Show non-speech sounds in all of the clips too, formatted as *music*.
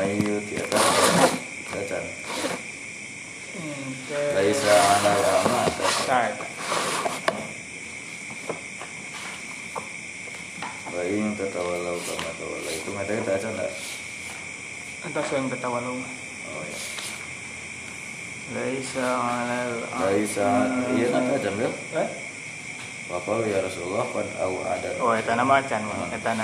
mayut ya kan laisa ala tatawalau kama itu enggak Entah yang oh ya. Laisa alal laisa iya ya? Eh? Bapak ya Rasulullah kan Oh, eta nama acan mah. Eta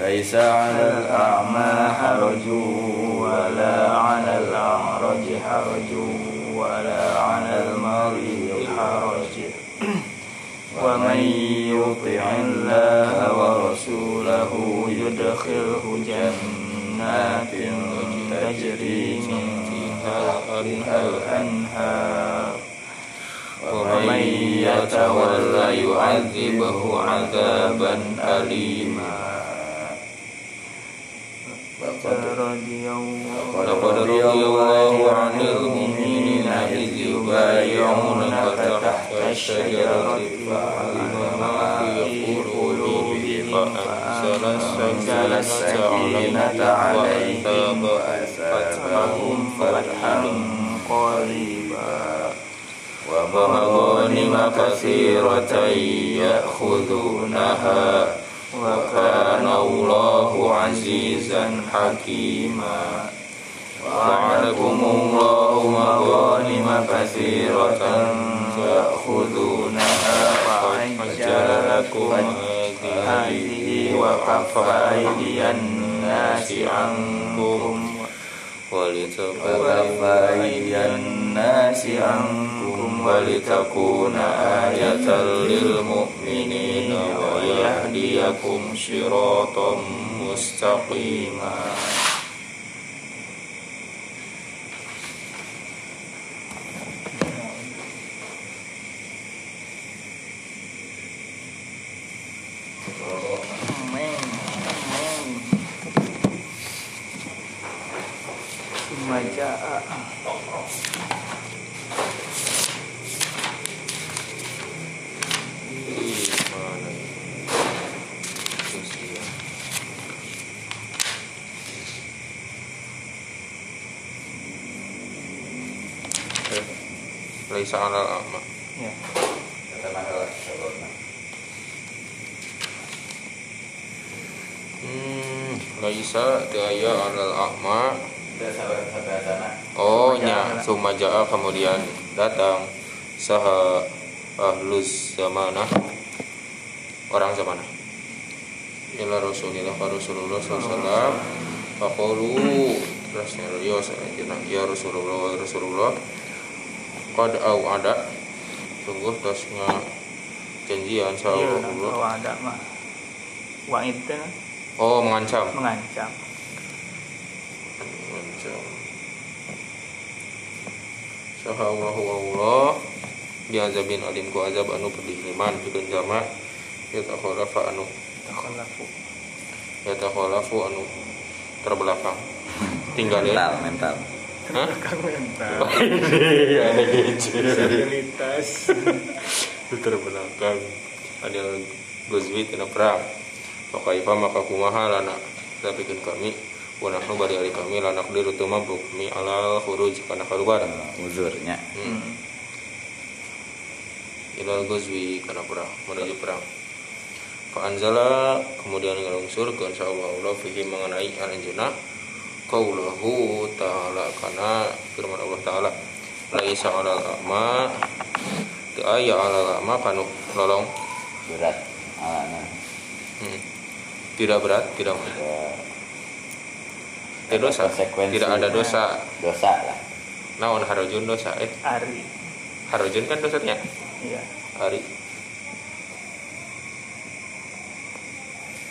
Laisa 'alal a'ma haraju ولا على الأعرج حرج ولا على المريض حرج. ومن يطع الله ورسوله يدخله جنات تجري من تحتها الأنهار. ومن يتولى يعذبه عذابا أليما. لقد رضي الله عن المؤمنين إذ يبايعونك تحت الشجرة فعلم ما في قلوبهم فأنزل السكينة عليهم وأثابهم فتحا قريبا ومغانم كثيرة يأخذونها وكان الله عزيزا حكيما وعدكم الله مغانم كثيرة تأخذونها فعجل لكم هذه وكف أيدي الناس عنكم وكف أيدي الناس عنكم ولتكون آية للمؤمنين ويهديكم صراطا مستقيما Laisa alal a'ma. Ya. Hmm, laisa daya alal a'ma. Oh, nya sumaja'a kemudian datang. Saha ahlus zamanah. Orang zamanah. Ila rasulillah ka rasulullah sallallahu faqulu terus ya selanjutnya ya rasulullah ya rasulullah qad au ada. Sungguh tasnya janjian Iya, sama kalau ada mah. Nah, oh mengancam. Mengancam. mengancam. Saha Allah. Allah diazabin alim ku azab anu pedih liman pikeun jama ya takhalafa anu. Takhalafu. ya takhalafu anu. Terbelakang. Tinggalin mental mental Hah? Kang mental. *laughs* ada gece Stabilitas. terbelakang ada gozwi tina perang. Pakaifa maka kumaha lana Tapi kami. Wanahnu bari hari kami lanak diru teu mampu kami alal khuruj kana keluar uzurnya. Hmm. Ilal gozwi kana perang. Menuju perang. Fa anzala kemudian ngalungsur ke Allah Allah fihi mengenai anjeunna qaulahu ta'ala kana firman Allah taala laisa 'alal a'ma teu aya 'alal a'ma kanu lolong berat alana hmm. tidak berat tidak ya, tidak dosa. tidak ada dosa. Dosa lah. Naon harujun dosa eh? Ari. harujun kan dosanya Iya. hari.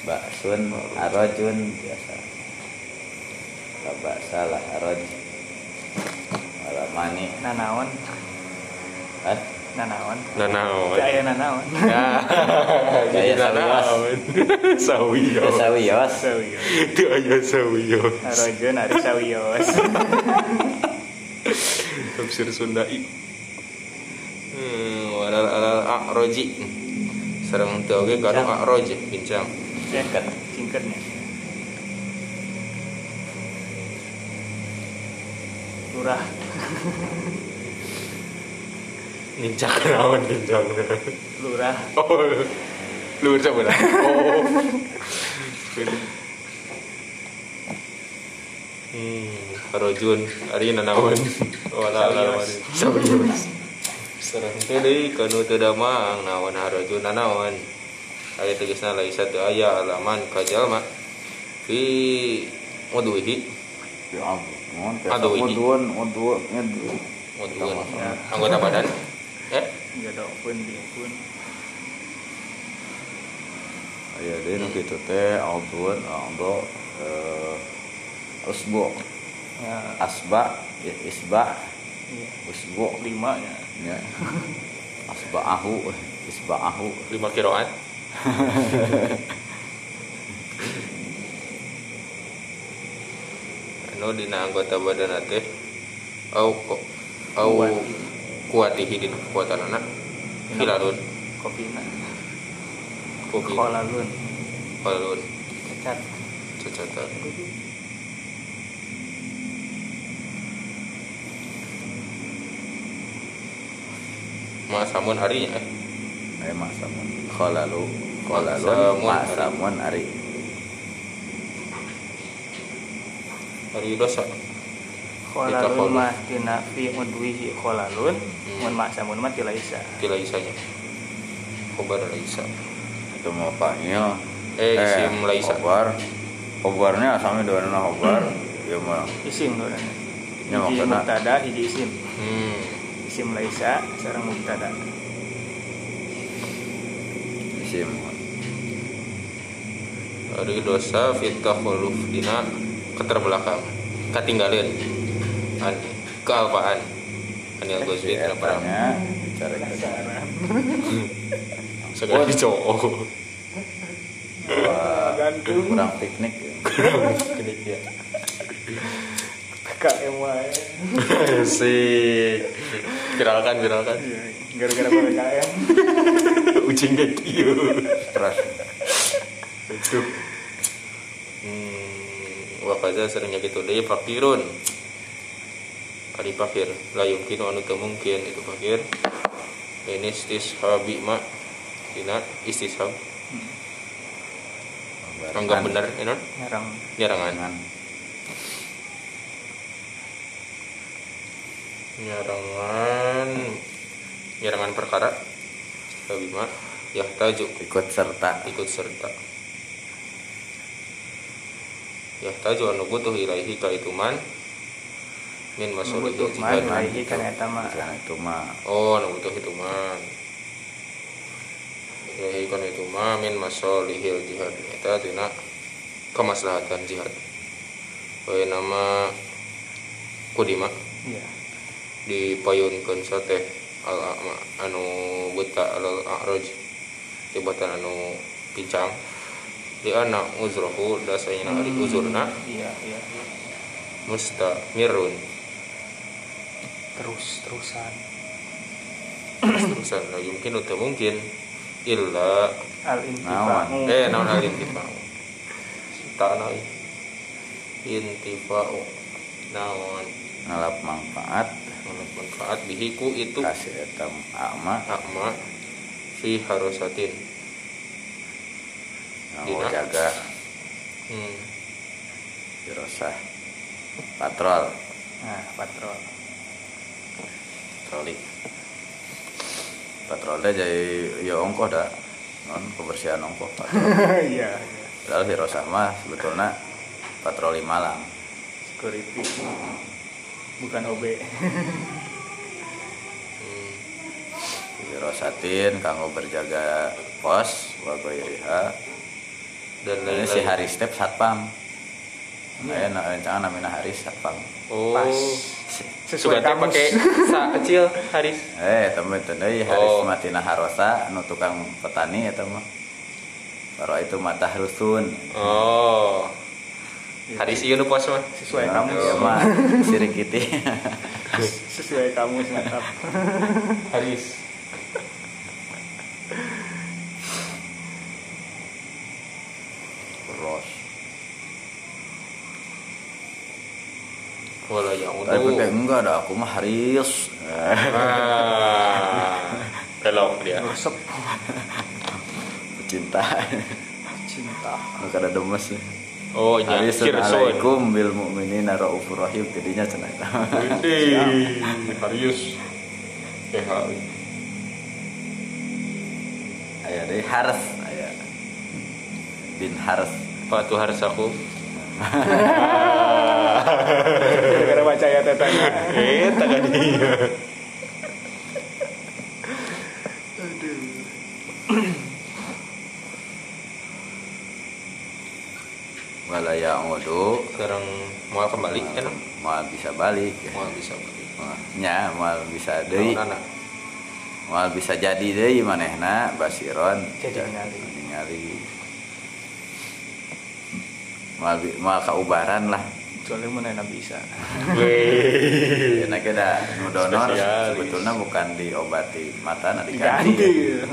Baksun arojun biasa Babak salah aroj Alamani Nanaon. Hah? Nanaon. nanaon. Nah, jadi Gaya naon sawiyo Sawios Sawios. itu aja sawiyo Arojun ari sawios. *laughs* tafsir Sundai hmm, walal alal a'roji sareng teu oge kanu a'roj bincang Singkat. Singkatnya. Lurah Ninjak naon ninjak lurah Oh, luar sebelah. Oh. Hmm, Harojun, ari nanaon. Wala ala Sabius. Sareng teh deui kanu teu damang naon harojun nanaon. Aya tegasna laisa teu aya alaman ka jalma fi udwihi Ya ampun, Aduh, ini. udun, udun, udun. udun anggota badan. Eh, nggak ada pun dia pun Aya deui nu kitu teh udun, udun, eh usbu, ya asba, ya, isba, iya. usbu, lima ya ya. Asba'ahu, isba'ahu. lima kiroan. *laughs* anu dina anggota badan teh au au Kuat. kuatihi dina kekuatan anak. Hilalun kopi nak. Kopi. Kolalun palun cacat. Cacatan. Mas samun harinya eh? Aya maksamun. Khalalu, Maksamun khalalun, hari. Maksamun ari. hari dosa kolalun kolu. mah tina fi udwihi kolalun mun mak samun mah tila isa kila isanya khobar laisa Itu mau panggil. eh isim laisa Khobar. Khobarnya asami dua nama khobar. Ya mah isim Ya, hiji maksudna. mubtada hiji isim hmm isim laisa sareng mubtada isim. hari dosa fitah khuluf dina keterbelakang ketinggalan an kealpaan anil gosbit Si perang etanya cara Penasaran. segala dicowok Wah, gantung. kurang piknik. ya. PKM wae sih viralkan viralkan. Iya, gara-gara PKM ucing kayak gitu Terus itu wakaza seringnya gitu. Deh fakirun. Ari fakir. La yumkinu anu teu mungkin itu fakir. Ini istishabi ma dina istishab. Anggap bener ya non nyerang. Nyarangan nyarangan nyarangan perkara. Sabi ma yahtaju ikut serta. ikut serta yahtaju anu butuh ilaihi ka itu man min butuh mah jihad ilaihi kana eta mah itu mah oh anu butuh itu man ilaihi kana itu man min masolihil jihad eta tina kemaslahatan jihad. Wae nama kudima. Iya. Dipayunkeun sateh al anu buta al a'raj tibatan anu pincang di anak uzrohu dasanya hari uzurna. Iya iya. Mustamirun. Terus terusan. Terusan la yumkin uta mungkin. Illa. Al intifa'u eh naon al intifa'u ta'na intifa'u naon? Ngalap manfaat. Manfaat. Bihiku itu kasih etam ama. akma fi harosatin mau Dina. jaga hmm. dirosah patrol. Nah patrol. Patroli. Patrolnya jadi ya ongkoh dah non kebersihan ongkoh patrol. *laughs* Iya iya. padahal hirosah mah sebetulnya patroli malam security. Bukan OB hmm. dirosatin kanggo berjaga pos wagoiriha dan lain-lain. si hari step satpam. Nah, nah, rencana namanya Haris satpam. Oh. Pas. Sesuai teh kamus. pakai sa kecil Haris eh temen itu deh Haris Oh. Matina Harosa nu tukang petani ya teman Kalau itu mata harusun oh. Haris iya nu pos mah sesuai Ya, kamus. ya mah *laughs* sirik kiti sesuai kamus mantap. Haris wala yang tapi kayak enggak ada. Aku mah Haris. Ah belok dia. Resep cinta. Cinta. Nggak ada demes. Oh iya. Harisun Kirson alaikum bil mu'minina raufur rahim. Jadinya cenah eta. Wih, *laughs* Harius eh aya deui Haris. Aya bin Haris. Patu harus aku *laughs* gara-gara baca ayat tetanya eh tak ada dia wala ya'udu sekarang mau kembali enak mau bisa balik. Ya. mau bisa balik. Nya mau bisa deui. Anak? Mau bisa jadi deui manehna basiron. Jadi ningali. ningali. Mau mau kaubaran lah kecuali mana bisa Wih. Enak ada nu donor sebetulnya bukan diobati mata diganti diganti.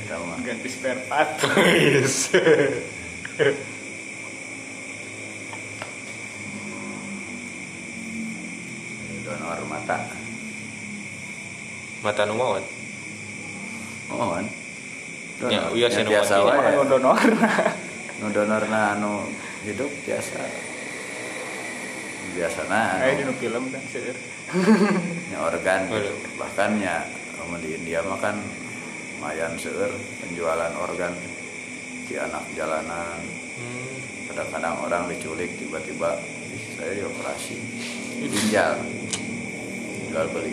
Eta mah. ganti spare part. Donor mata. Mata nu mawon. Mohon. Ya, iya, sih, biasa nu donor Nu donorna anu hidup biasa. Biasana kayak di anu, nu film kan seueur *laughs* nya organ. Bahkan ya kamu di India mah kan lumayan seueur penjualan organ. Di anak jalanan. Hmm. kadang-kadang orang diculik tiba-tiba "Ih, saya dioperasi ginjal jual beli.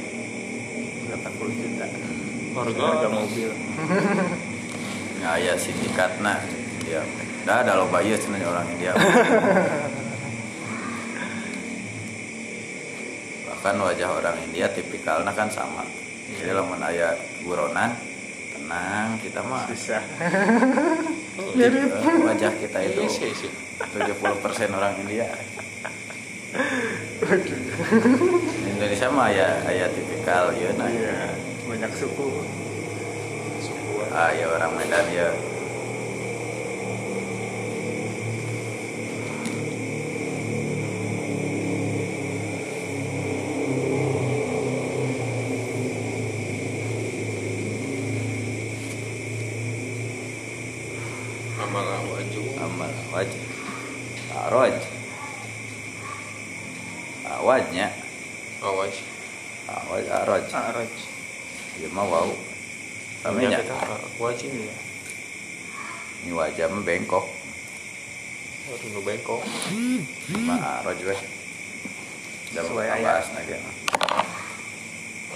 80 juta? Harga Harga mobil. Ya ya sindikat nah ya dah ada loba ieu cenah orang India *laughs* bahkan wajah orang India tipikalnya kan sama. Jadi lamun aya buronan tenang kita mah bisa Eh, *laughs* wajah kita itu Iya sih sih. 70% orang India. Di Indonesia mah ya aya tipikal ya nah. Iya banyak suku. Suku ah ya orang Medan ya amal waju. amal wajah aroj awajnya Awas. awaj aroj araj ya mah wau kami Ya, nya kita wajib iya ini wajah mah bengkok Aduh nu bengkok. mah aroj weh udah Sesuai mau ayat. bahas lagi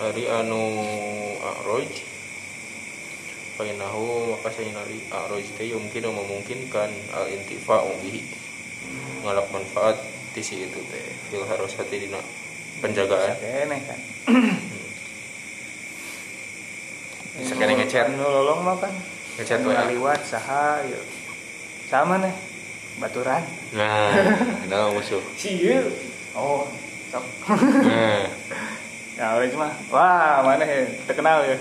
Ari anu aroj. Fainahu maka saya nari aroj teh mungkin memungkinkan al intifa'u bihi. Ngalap manfaat ti si itu teh. Fil harus hati dina penjagaan. Kene kan. Bisa kene ngechat. nu lolong mah kan. Nu WA. ngaliwat saha yuk sama nih baturan. Nah *laughs* nah musuh? Si ieu oh sok nah. Ya wes mah wah mana ya terkenal ya.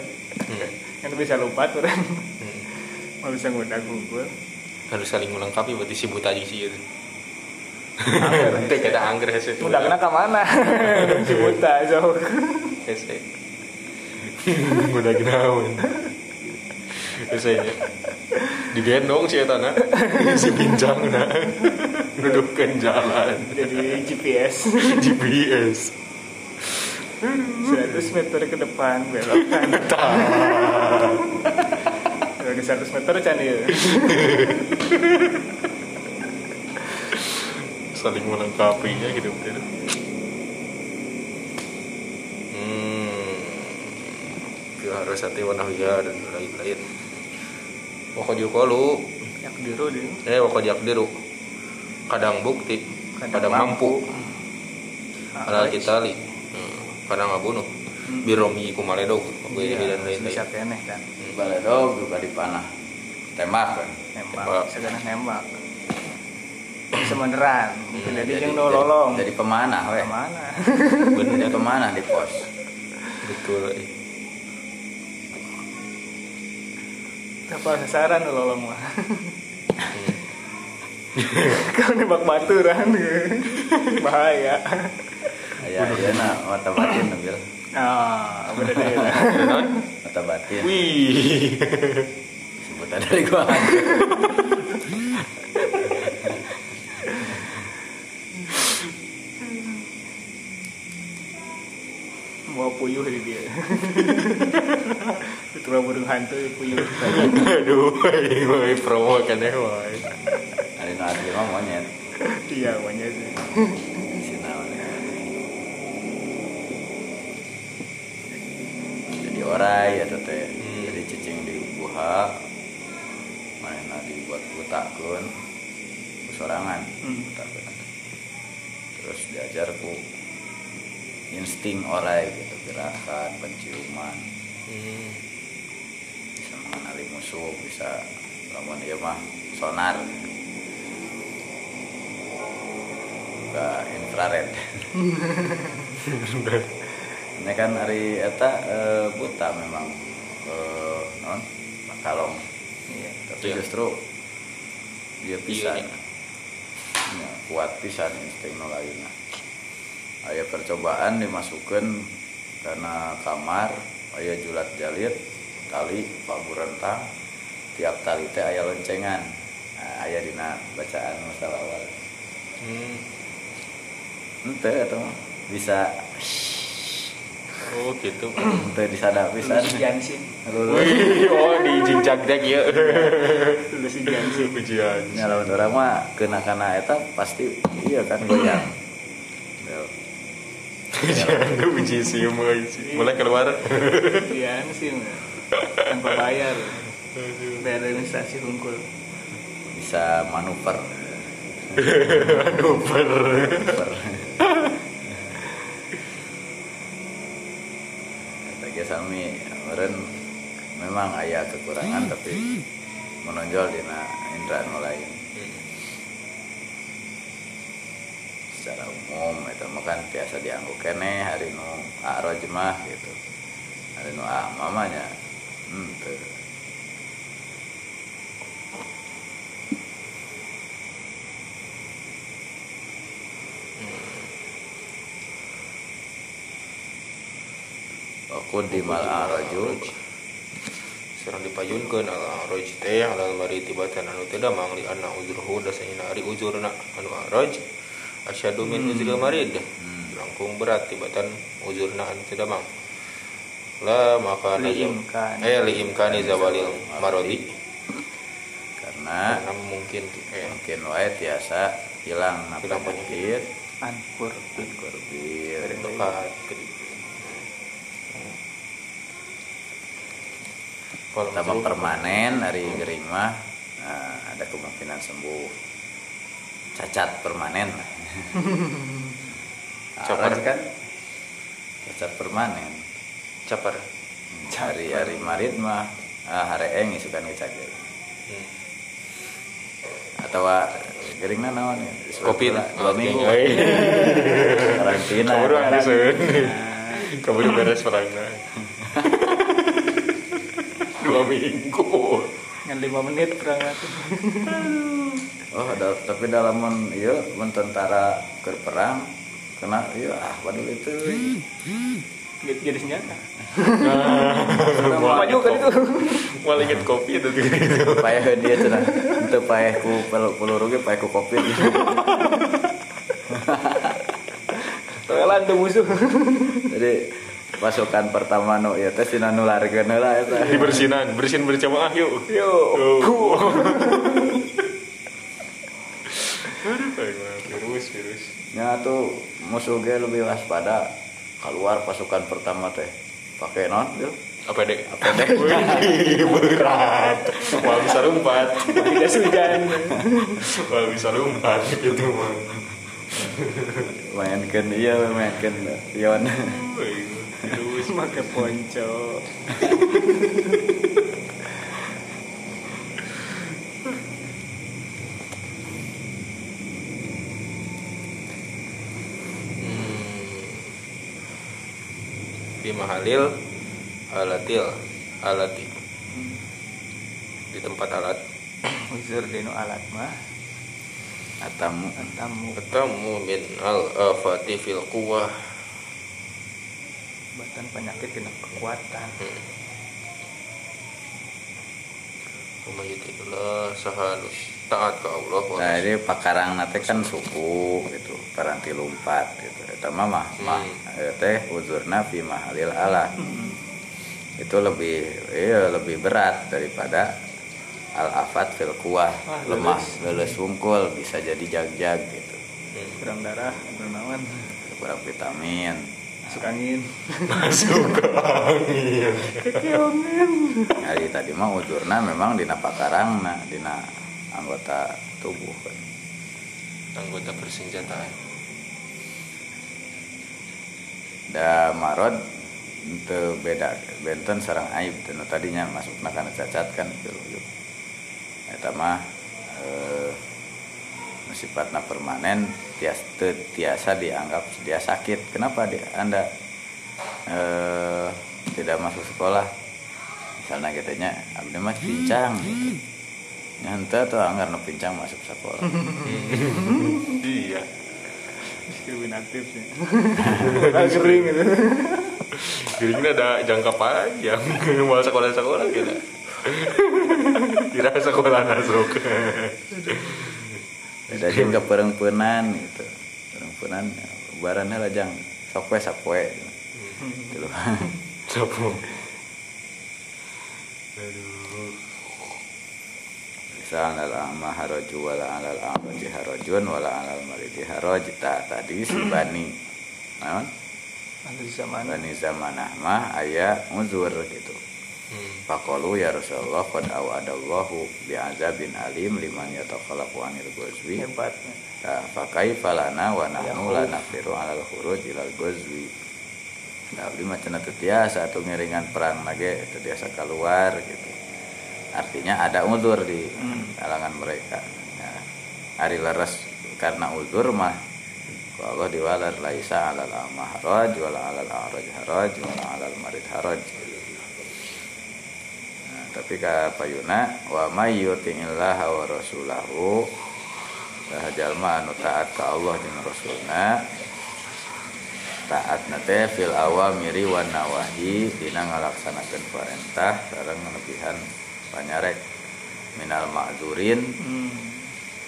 Hmm. kan bisa lupa tuh kan Hmm. mau bisa ngundang Google. Harus saling melengkapi berarti si buta aja sih itu Angger, *laughs* Teh kita angger hese udah kena ke mana? Si buta jauh hese udah kenaun hese nya digendong *laughs* si eta na si pinjang na dudukkan jalan. Jadi GPS GPS 100 meter ke depan belok kan Lagi 100 meter can ya saling melengkapinya hidup itu hmm harus hati wanahya dan lain-lain Yang biru dia. Eh, wako diakdiru kadang bukti kadang, Kadang mampu, Ah, alal kitali hmm. kadang ngabunuh. Biromi kumaledog gue iya, dan lain-lain. bisa keneh kan. Baledog juga dipanah. Tembak kan? Tembak. segala nembak semeneran Hmm, jadi yang no lolong. Jadi pemanah weh. Ke mana bener jadi pemanah di pos. Betul apa sasaran no lolong? *laughs* Mah kalau nembak baturan bahaya. Aya ieu na mata batin ambil. Ah bener deh mata batin. Wih. sebutan dari gua. Mau puyuh di dia itu mah burung hantu puyuh Aduh, ini promo kan ya, woy. hari nu asli mah monyet? Iya monyet. Jadi orai ya teh. Hmm. jadi cicing di buha. Mana dibuat butakeun ku sorangan Hmm. terus diajar ku insting orai gitu gerakan penciuman. Bisa mengenali musuh bisa lamun ieu mah sonar. Buka infrared. Ini kan hari eta eh, buta memang. Eh, non kalong iya tapi Iya. justru dia pisan. Iya, Ya, kuat pisan insting nu lainna aya percobaan dimasukkan karena kamar aya julat jalit tali pabu rentang tiap tali teh aya loncengan nah, aya dina bacaan masalah awal Hmm. ente mah bisa Oh gitu. ente disada pisan lulus. Wih, oh di jinjak jak ya. lulus jansin Ujian. Ya lawan orang mah kena kana eta pasti iya kan goyang. Ya, Ujian uji sium uji. Mulai keluar. jansin tanpa bayar bayar administrasi hungkul bisa manuver. Manuver. manuver. Ge sami meureun memang aya kekurangan tapi menonjol dina indra nu lain. Secara umum itu mah kan biasa dianggo kene hari nu aroj mah gitu. Hari nu ah mamanya. Hmm. Aku di mal araju Serang dipayunkeun al aroj teh alal mari tibatan anu teu damang li anna uzruhu dasanya ari uzurna anu aroj asyadu min uzril marid. Langkung berat tibatan uzurna anu teu damang. La maka Liimkan. eh liimkani zawalil marodi. Karena karena mungkin eh. mungkin wae tiasa hilang Hilang penyakit. ankur korbir dekat ke Kalau permanen hari gering mah nah, ada kemungkinan sembuh. Cacat permanen Capat. Araj kan cacat permanen capar hari hari marit mah ah, hari eng isukan ngecagir Hmm. atau geringna naon ya *laughs* Covid. *laughs* dua minggu Eh. karantina Kamu udah kan. habis Kamu udah beres perangnya. Dua minggu. Ngan lima menit perang aku *laughs* Oh, da, tapi dalam men iya mun tentara ke perang kena iya ah padahal itu. Jadi- jadi senjata. *laughs* Maju kan itu Malah inget kopi itu gitu. payah dia cenah itu payah ku pel- peluru ge payah ku covid toelan tuh musuh. Jadi pasukan pertama nu ieu teh tina nularkeun heula eta Dibersinan, bersihin berjamaah yuk. yo Virus, virus. nya tuh musuh ge lebih waspada keluar pasukan pertama teh pakai non Bil? Apa dek? Apa dek? *laughs* Wih, berat. Wah bisa lompat. tidak hujan Wah bisa lompat gitu mah. mainkeun iya pion Wih, Virus. Pakai ponco. Di mahalil alatil alati. Di tempat alat. Uzur dino alat mah. Atamu antamu ketemu min al afati fil quwah obatan penyakit kena kekuatan. Umayyatiullah sahalus taat ke Allah nah ini pakarang nate kan suku gitu. Paranti lumpat gitu. Eta mah mah mah. Hmm. eh, teh uzurna fi mahalil ala itu lebih iya lebih berat daripada al afat fil kuah. Wah, lemah leles wungkul bisa jadi jag-jag gitu. Kurang darah bernawan kurang vitamin masuk angin *laughs* Masuk ke angin. Hari tadi mah uzurna memang dina pakarang nah dina anggota tubuh kan. Anggota bersenjata. Da marod itu beda benten sarang aib dan tadinya masuk nakana cacat kan gitu. Eta mah eh, sifatna permanen tias, tiasa dianggap dia sakit. Kenapa dia Anda eh, tidak masuk sekolah? Misalnya katanya abdi mah pincang gitu. Nyanta tuh anggar nu pincang masuk sekolah. *laughs* Iya. diskriminatif sih *laughs* kering gitu Geringnya ada jangka panjang. Mau sekolah-sekolah gitu. *laughs* Kira sekolah masuk. Beda jeung ke *laughs* perempuanan gitu. Perempuanan barannya lajang sok we sapoe. Gitu. *laughs* Sapu. Aduh. Bisa alal amma haraju wala alal amaji harajun wala alal maridi haraj ta tadi si bani. Naon? nanti zaman Bani zamanah mah aya uzur gitu. Hmm. Faqalu ya Rasulullah qad awadallahu bi'adzabin alim liman yatakhallafu anil ghazwi. hebat Nah, fakaifa lana wa nahnu la nafiru alal khuruj ilal ghazwi. Nah, abdi mah cenah teu tiasa atuh ngiringan perang lagi teu tiasa keluar gitu. Artinya ada uzur di kalangan mereka. Nah, hari leres karena uzur mah Allah diwalar laisa alal amah haraj wala alal araj haraj wala alal marid haraj. Tapi ka payuna wa may yuti'illaha wa rasulahu Saha jalma anu taat ka Allah jeung Rasulna taat nate fil awamiri wan nawahi dina ngalaksanakeun perintah sareng ngalebihan panyarek minal ma'zurin hmm.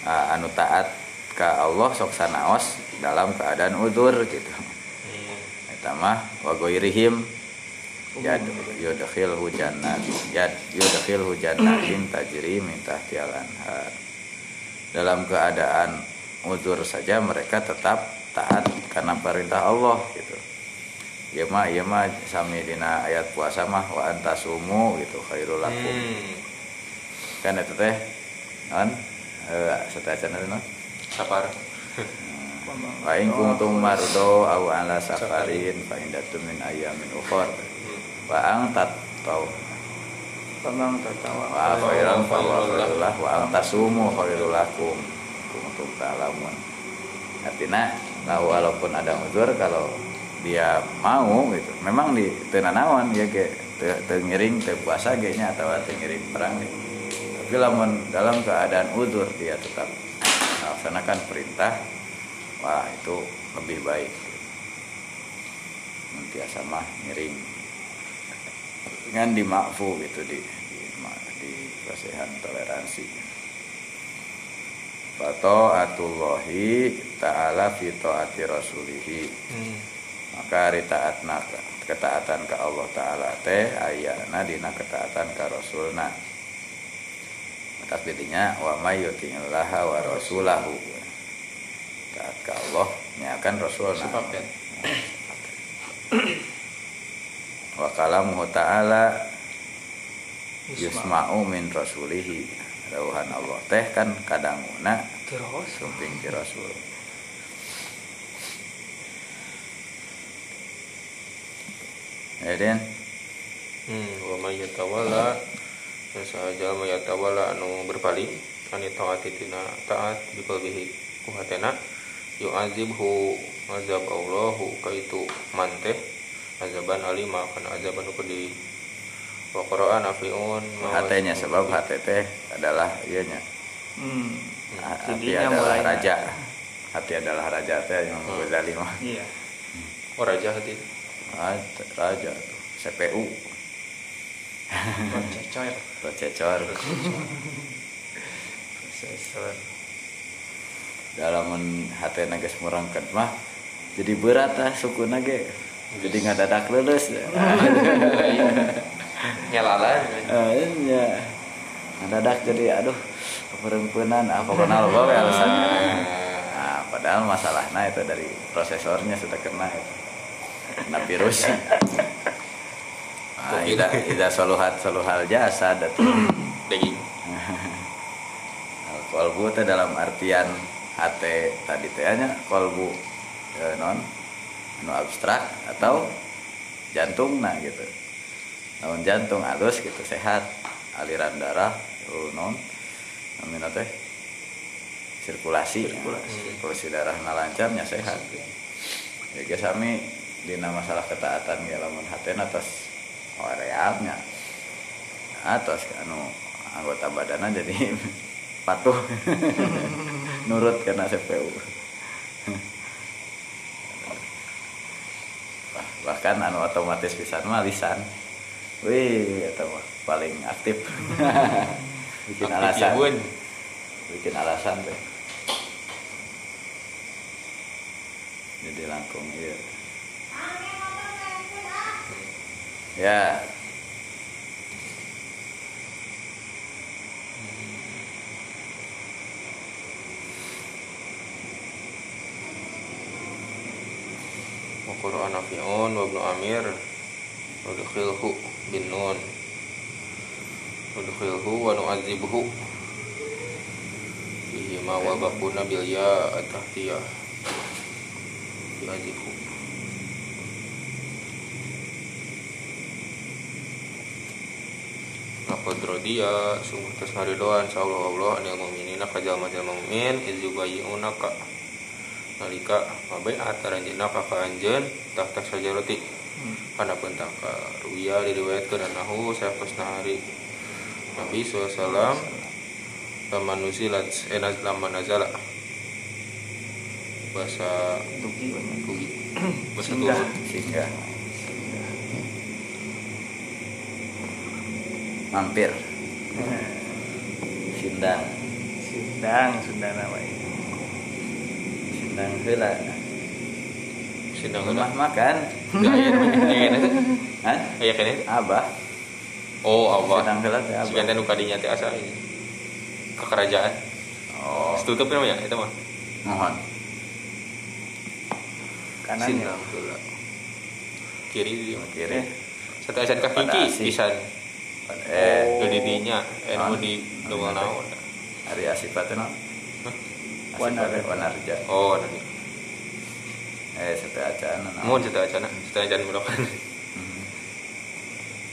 anu taat ka Allah sok sanaos dalam keadaan udur gitu Hmm. eta mah wa ghairihim yad yudkhil hujannat yad yudkhil hujannatin tajri min anhar dalam keadaan uzur saja mereka tetap taat karena perintah Allah gitu. Ya mah ya mah sami dina ayat puasa mah wa antasumu gitu khairul lakum. Hmm. kan itu teh kan eh setacan itu non? Sapar. wa in kuntum mardo aw ala safarin fa indatum min ayamin ukhra wa ang tau Pemang tertawa wa khairan fa wa khairullah wa ang tasumu khairul lakum kuntum ta'lamun artinya nah, walaupun ada uzur kalau dia mau gitu. Memang di tenanawan ya ke tengiring te puasa ge nya atau tengiring perang gitu. tapi lamun dalam keadaan uzur dia tetap melaksanakan perintah wah itu lebih baik. Nanti mah ngiring dengan dimakfu gitu di di, di kasihan toleransi. Fata'atullahi ta'ala fi ta'ati rasulihi. Hmm. maka hari taatna ketaatan ke Allah Ta'ala teh ayana dina ketaatan ke Rasulna. Atas bidinya wa may yuti'illaha wa rasulahu. Taat ke Allah nyakan Rasulna. Sepaket. Wa kalamuhu ta'ala yusma'u. min rasulihi. Rawuhan Allah. Teh kan kadanguna terus? sumping ti Rasul. Ya Den, Hmm, wa may yatawalla sahaja may yatawalla anu berpaling ani taati tina taat bi qalbihi ku hatena yu'adzibhu azab Allahu kaitu manteh azaban alima kana azaban ku di wa Qur'an afiun hatenya sebab hate teh adalah ianya hmm. hati adalah raja hati adalah raja teh Imam Hmm. Ghazali mah iya oh raja hati raja, raja tuh. CPU Cecor. processor Prosesor. dalam hati nages merangkat mah jadi berat ah suku nage jadi nggak dadak lulus Nyalalan. Eh, ya *laughs* dadak jadi aduh perempuanan apa kenal bawa alasannya. Nah, padahal masalahnya itu dari prosesornya sudah kena itu. Kena virus. *laughs* Nah, tidak tidak soluhat soluhal jasa datu *coughs* Daging. *laughs* kolbu teh dalam artian HT tadi teh nya kolbu eh, non anu abstrak atau jantung nah gitu. Namun jantung halus gitu sehat. Aliran darah oh, non namanya teh sirkulasi. Sirkulasi. Darah lancarnya sehat. Ya guys kami dina masalah ketaatan ya lamun haten atas horealnya atas anu anggota badannya jadi *laughs* patuh. *laughs* Nurut karena CPU *laughs* Bah- bahkan anu otomatis pisan mah lisan. Wih mah paling aktif. *laughs* Bikin Aktif alasan. ya, Bun. bikin alasan teh jadi langkung iya. Ya Wa Qur'an Nafi'un wa Ibnu Amir wa dukhilhu bin nun. Wa dukhilhu wa nu'adzibhu fihi ma wa bil ya at-tahtiyah. Yu'adzibhu. Laqad radiya sungguh tes ngaridoan sallallahu Allah anil mu'minina kajal majal mu'min iz yubayyi'unaka nalika mabaiat taranjeuna ka ka anjeun tahta sajarati kana pentang ka ruya diriwayatkeun anahu sayafasna hari Nabi SAW lama nuzilat enas lama nazala bahasa Dugi *clears throat* bahasa Singgah. sehingga mampir. Sindang. Sindang sudah namanya. Sindang heula sindang rumah makan. Ya Hah? aya kene. Abah. Oh Allah sindang heula teh abah. Sebentar nu kadinya teh asa kekerajaan oh. Tutup namanya itu mah. Mohon. Kanan ya. sindang heula kiri di kiri. Satu asan kaki Pada ki asih. pisan. Eh di didinya eh nu Non. di dua naon. Hari asipatnya wanarja oh nanti eh sepe acan mau cerita acana cerita acan mudakan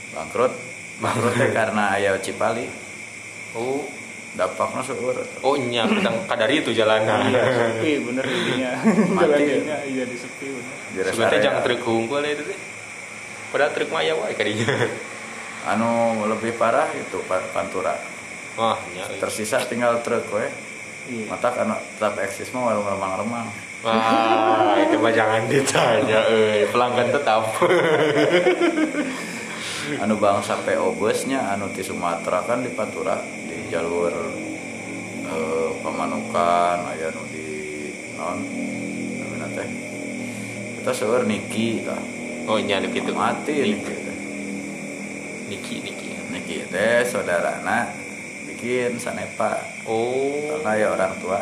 bangkrut. *laughs* Karena aya Cipali oh. Dampaknya seueur oh nya tentang kadari itu jalanan Iya, sepi bener intinya. *laughs* Jalannya. Iya di sepi bener. sebenarnya jangan truk hungkul itu teh padahal truk maya wae kadinya. Anu lebih parah itu Pa- pantura. Wah nya tersisa tinggal truk we Iya. mata anu tetap eksis mah warung remang-remang. Wah itu mah jangan ditanya euy. Pelanggan tetap. *laughs* Anu bangsa PO busnya anu di Sumatera kan di Pantura di jalur eh, Pamanukan aya anu di non namanya teh. Kita seueur Niki tah oh nya nu kitu mati Niki Niki. Niki teh saudarana bikin sanepa. Oh. Karena ya orang tua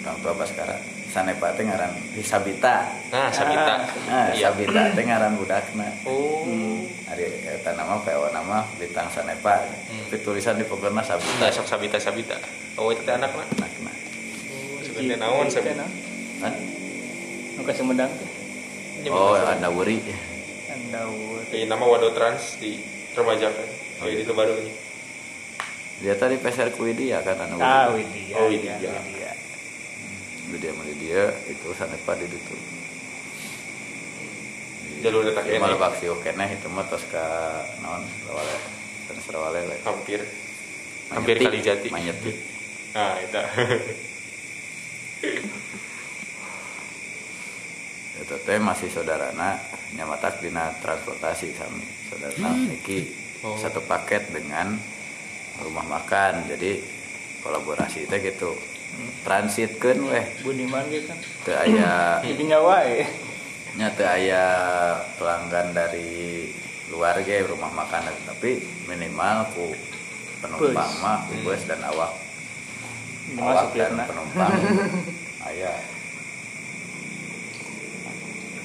orang tua Baskara sanepa teh ngaran Sabita. Nah sabita. Nah iya. Sabita teh ngaran budakna. Oh. Hari eta nama PO nama bintang sanepa. Tapi tulisan di pokoknya Sabita. Nah sok sabita sabita. Oh itu teh anak mah? Anakna. Sebenarnya naon sabita? Kan Nu ka Sumedang teh. oh ada wuri Andaur. Kayak nama Wado Trans di remaja kan. Oh, di Lebarunya. Dia tadi peser ku dia kan anu Ah, Widya. Oh, iya, Widya. Widya. dia meli dia itu sanepa di ditu Jalur letak Di ini. malah baksi oke nah itu mah tos ka naon rawale kan rawale le Hampir hampir kali jati. manyetik Nah, itu. *laughs* itu teh masih saudarana nyamatak dina transportasi sami saudara niki Oh. satu paket dengan rumah makan. Jadi kolaborasi teh gitu. Transitkeun weh. Budiman gitu kan? Teu aya *laughs* jadi ya nya teu aya pelanggan dari luar ge rumah makan. Tapi minimal ku penumpang mah ku bus dan awak. Awak dan penumpang. *laughs* Aya.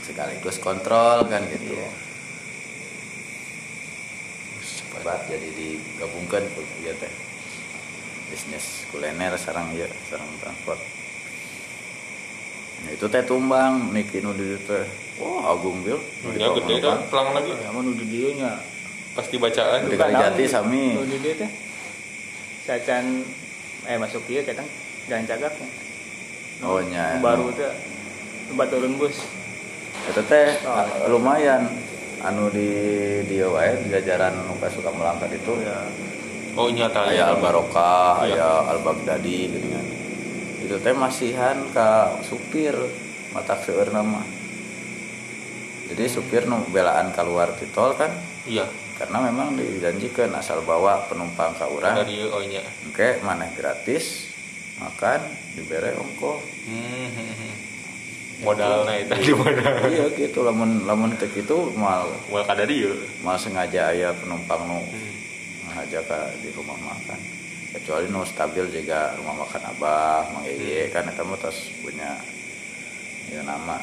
Sekaligus kontrol kan gitu. Iya. Hebat jadi digabungkan ieu teh bisnis kuliner sarang ieu sarang transport Nah, itu teh tumbang niki nu di teh wah agung bil Nu di Ya gede kan, pelang lagi. ya mau nuduh dia nya Pasti bacaan. Di Kalijati sami. nuduh dia teh cacan eh masuk dia kita jangan cagak ya Oh, nya. baru teh tempat turun bus Itu teh Oh. lumayan anu di dia wae di jajaran nu ka suka melangkat itu ya Oh nyata aya Al Barokah, Iya. aya Al Baghdadi gitu kan. Itu teh masihan ka supir matak seueur nama. Jadi supir nu belaan keluar di tol kan Iya. karena memang dijanjikan asal bawa penumpang ke Dari oh nya. oke mana gratis makan dibere ongko Hmm. Modalnya itu di modal. iya gitu lamun lamun teu kitu mal. Mal kada dieu. mal sengaja aya penumpang nu Hmm. ngaja ka di rumah makan. Kecuali nu stabil juga rumah makan abah mang Yeye kan eta mah tos punya ya nama.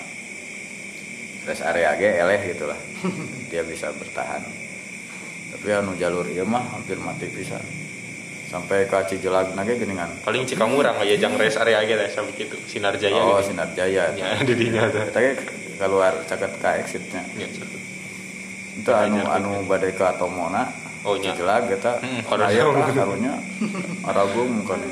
Rest area ge eleh gitu lah. *laughs* Dia bisa bertahan. Tapi anu jalur ieu mah hampir mati pisan sampai ke Cijelag nage geningan Paling Cikamurang aya jang rest area ge teh sampai kitu. Sinar Jaya oh gitu. Sinar Jaya Ya *laughs* di dinya ge keluar caket ka exitnya. Ya, itu anu anu badai ke Atomona Oh, nya. Cijelag eta Hmm, karunya. tah karunya Aragung kan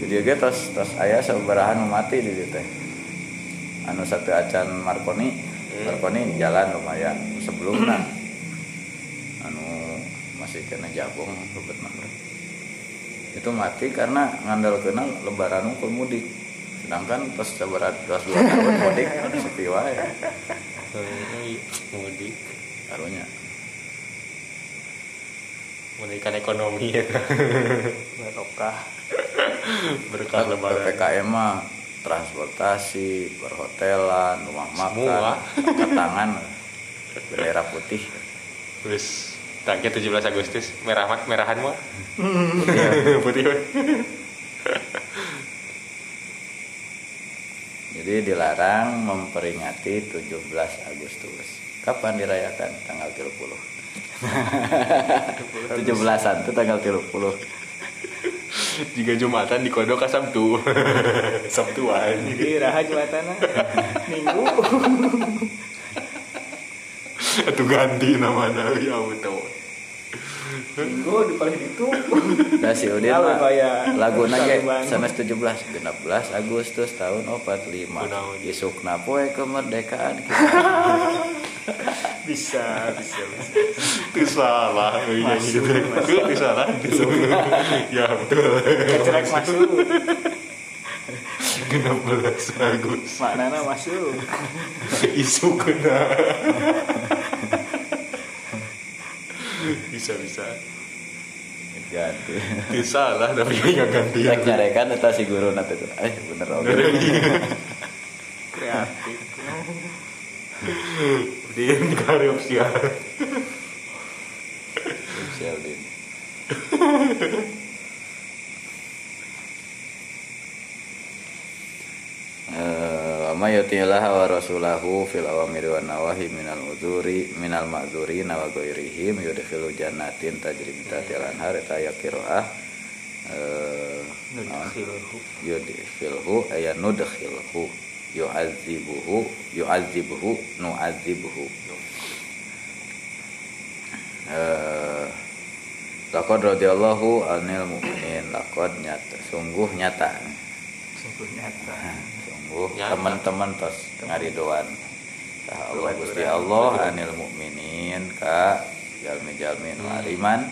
jadi ge tos tos aya sabaraha nu mati di teh anu satu acan Marconi Marconi jalan lumayan. Sebelumnya anu masih kena jabong ribet mah itu mati karena ngandal kena lebaran unggul mudik. Sedangkan pas lebaran pas dua tahun mudik sepi wae. Mudik. Karunya. Menaikkan ekonomi ya. Barokah berkah lebaran. PPKM mah transportasi perhotelan rumah makan tangan bendera putih. Terus tangki 17 Agustus merah merahan mah *laughs* Putih. jadi dilarang memperingati 17 Agustus. Kapan dirayakan? Tanggal 30 17-an itu tanggal 30 jika jumatan di kodok sabtu *laughs* sabtu aja jadi raha jumatana minggu. *laughs* Itu ganti namanya. Ya betul. Minggu di paling itu. Nah si Udin mah lagu nage sanes 17 16 Agustus tahun 45 Kunaon. isukna poe kemerdekaan kita *laughs* bisa bisa bisa. Itu salah iya gitu. itu salah. Itu *laughs* ya betul. Kecerek masuk. 16 Agustus maknana masuk. Isu kena. Bisa bisa. Ganti. Itu salah tapi nggak ganti. Rek nyarekan eta si guru nanti tuh. Eh bener oke. Kreatif Din karep sih Si Udin Eh, Ama yutilah wa rasulahu fil awamiri wan nawahi minal uduri minal ma'dzuri wa ghairihim yudkhilu jannatin tajri min tahtiha al-anhar eta aya qiraah eh yudkhilhu aya nudkhilhu yu'adzibuhu yu'adzibuhu nu'adzibuhu. Eh laqad radhiyallahu anil mu'minin laqad nyata sungguh nyata. Sungguh nyata. *laughs* Sungguh teman-teman tos ngaridoan Tah Allah Gusti Allah anil mukminin ka jalmi-jalmi nu ariman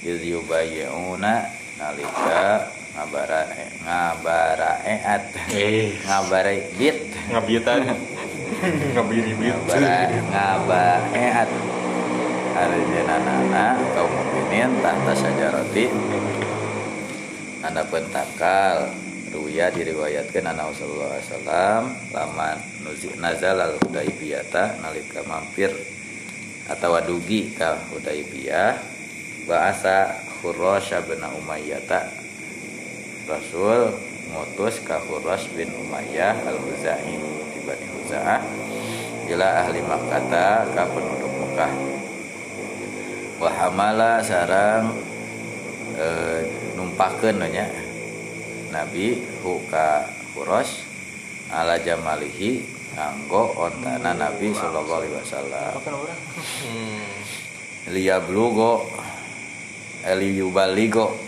iz yubayyi'una nalika ngabara ngabaraeat Eh, ngabareit ngabiutan. Ngabiri-biri. ngabara ngabaeat Arjenanana kaum mukminin tahta sajaroti anda pentakal Ruya diriwayatkan anak Rasulullah SAW laman nuzi- nazal al hudaibiyata nalika mampir atau wadugi ka hudaibiyah bahasa Khurrasy bin Umayyah Rasul ngutus ka bin Umayyah al-Huzai. Di Bani Huza'ah ila ahli Makkah ka penduduk Mekah. Wa hamala sarang e, numpakeun nya. Nabi hu ka Khurras ala jamalihi nganggo ontana Nabi sallallahu alaihi wasallam. Hmm. liyablugo eliyubaligo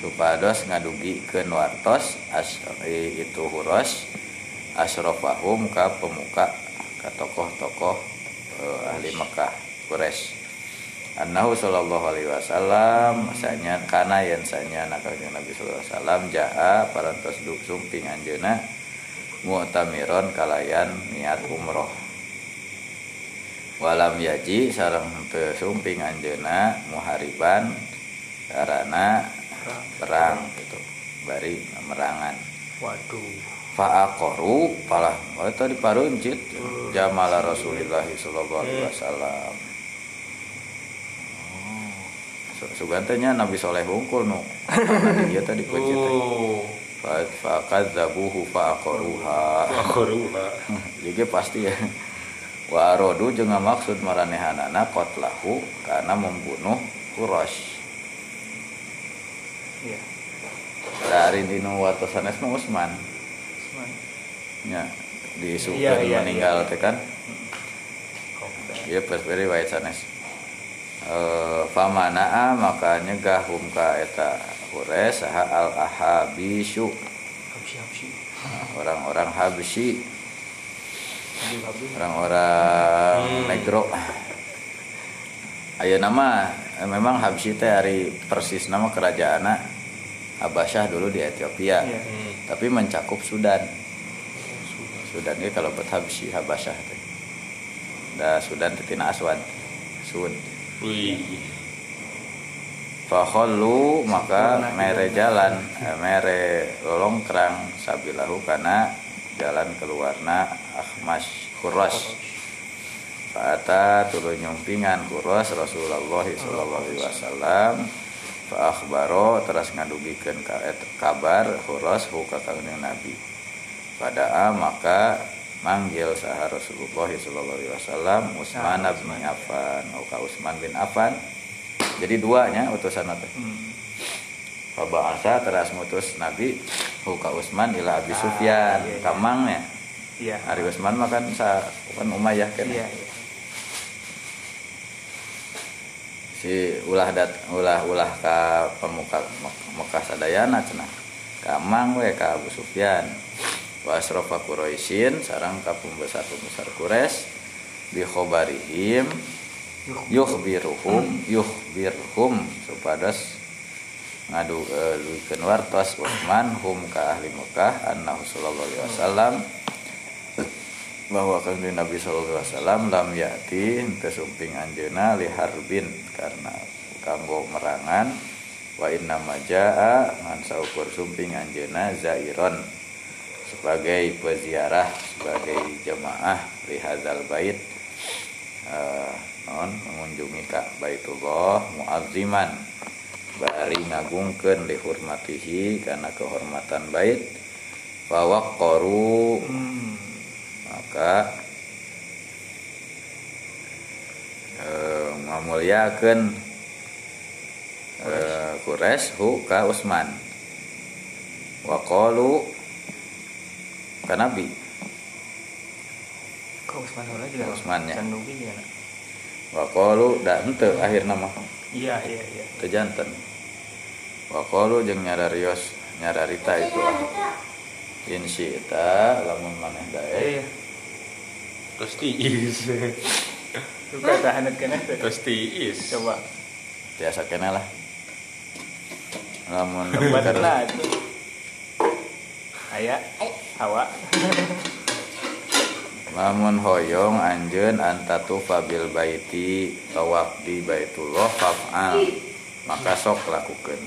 supados ngadugi ke wartos as, i- itu huros asrofahum ka pemuka ka tokoh-tokoh eh, ahli Mekah Quraisy. Annahu sallallahu alaihi wasallam sanya kana yen sanya nakajeng Nabi sallallahu alaihi wasallam jaa parantos sumping anjeuna mu'tamiron kalayan niat umroh. Walam yaji sareng sumping anjeuna muhariban karena perang gitu bari merangan Waduh. fa'aqaru palah oh, tadi paruncit jamala Rasulullah sallallahu alaihi wasallam Oh. Sugantanya Nabi Soleh hungkul nu. Dia tadi pencit. Oh. Fakadzabuhu fa'aqaruha. Akhuruha. *laughs* Jadi pasti ya. Wa arodu jeung maksud maranehanana qatlahu karena membunuh Quraisy. Iya. Dari dinu watos sanes mah Usman. Usman. Ya, diisukeun Iya, iya, meninggal iya. teh kan. Oke. Ieu pas beri wae sanes. Eh famanaa maka nyegah hum ka eta Quraisy saha al ahabisyu habsi. orang-orang Habsyi orang-orang Hmm. negro Ayo nama eh, memang Habsyi teh hari persis nama kerajaan Habasyah dulu di Ethiopia. Hmm. tapi mencakup Sudan Sudan ini kalau buat Habsyi Habasyah teh da Sudan teh tina Aswad Sud Wih. Fakhollu maka mere jalan eh, mere lolongkrang sabilahu kana jalan keluarna Akhmas Khurras Fa'ata turun nyumpingan Khurras Rasulullah sallallahu alaihi wasallam. Fa akhbaro teras ngadugikeun ka et- kabar Khurras hu ka kanjeng Nabi. Pada maka manggil saha Rasulullah sallallahu alaihi wasallam Utsman bin Affan. Atau ka Utsman bin Affan. Jadi duanya utusan teh Hmm. Pabahasa teras ngutus Nabi Huka Usman ila Abi Ah, Sufyan. iya, iya. Kamangnya Iya. Ari Usman makan sa kan Umayyah kan? Iya, iya. Si ulah dat ulah ulah ka pemuka Mek- Mekah sadayana cenah. Kamang we ka Abu Sufyan. Wa asrafa Quraisyin sarang ka pembesar-pembesar Quraisy bi khobarihim yukhbiruhum yukhbirhum supados ngadu eh, luikeun wartos Utsman hum ka ahli Mekah annahu sallallahu alaihi wasallam bahwa kanjeng Nabi sallallahu alaihi wasallam lam yati teu sumping anjeuna li harbin karena kanggo merangan wa inna majaa ngan saukur sumping anjeuna zairon sebagai peziarah sebagai jemaah li hadzal bait eh, non mengunjungi ka Baitullah muazziman bari ngagungkeun li hurmatihi karena kehormatan bait fa waqqaru Hmm. Maka eh, ngamuliakeun eh, Quraisy hu ka Utsman wa qalu ka Nabi juga. Usman, ya. Sanduki juga. nak. wa qalu da henteu akhir nama Iya, iya, iya. teu janten wa qalu jeung nyararios nyararita itu in syi'ta lamun maneh dae Iya. Terus tiis. Suka *laughs* tahanat kena tuh. Terus tiis. Coba. biasa kena lah. Lamun keur- lah aya hawa *laughs* lamun hoyong anjeun antatu fabil baiti tawaf di baitullah faf'al. Maka sok lakukeun.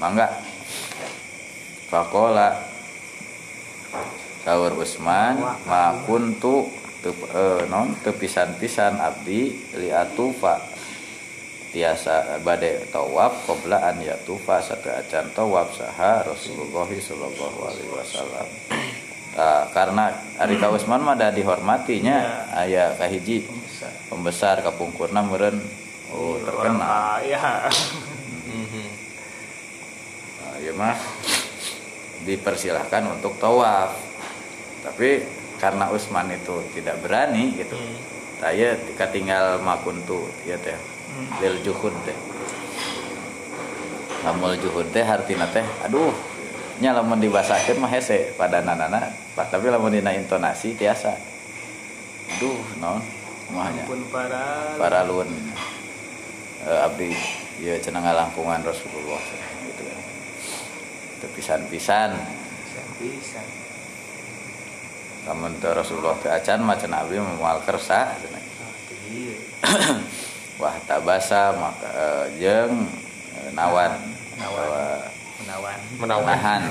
Mangga. Fakola. Saur Usman ma kuntu teu eh, non teu pisan-pisan abdi li atufa tiasa bade tawaf qabla an yatufa satu acan tawaf saha Rasulullah sallallahu alaihi wasallam. Tah, karena Ari Ka Usman mah da dihormatinya aya kahiji besar pembesar. kapungkurna meureun. Oh terkenal. ya ya mah dipersilahkan untuk tawaf. Tapi karena Usman itu tidak berani gitu. Saya tinggal makuntu ya teh. Lil juhud teh. Lamul juhud teh hartina teh aduh nya lamun mah hese pada nanana tapi lamun dina intonasi tiasa. Aduh non ampun para para lun eh, abdi ya cenah ngalangkungan Rasulullah gitu. Kan itu pisan-pisan. Bisa lamun Rasulullah teu acan mah cenah abdi moal kersa iya *coughs* wah tabasa maka jeung eh, nawan. Nawan. Bahwa menawan. Menawan. nahan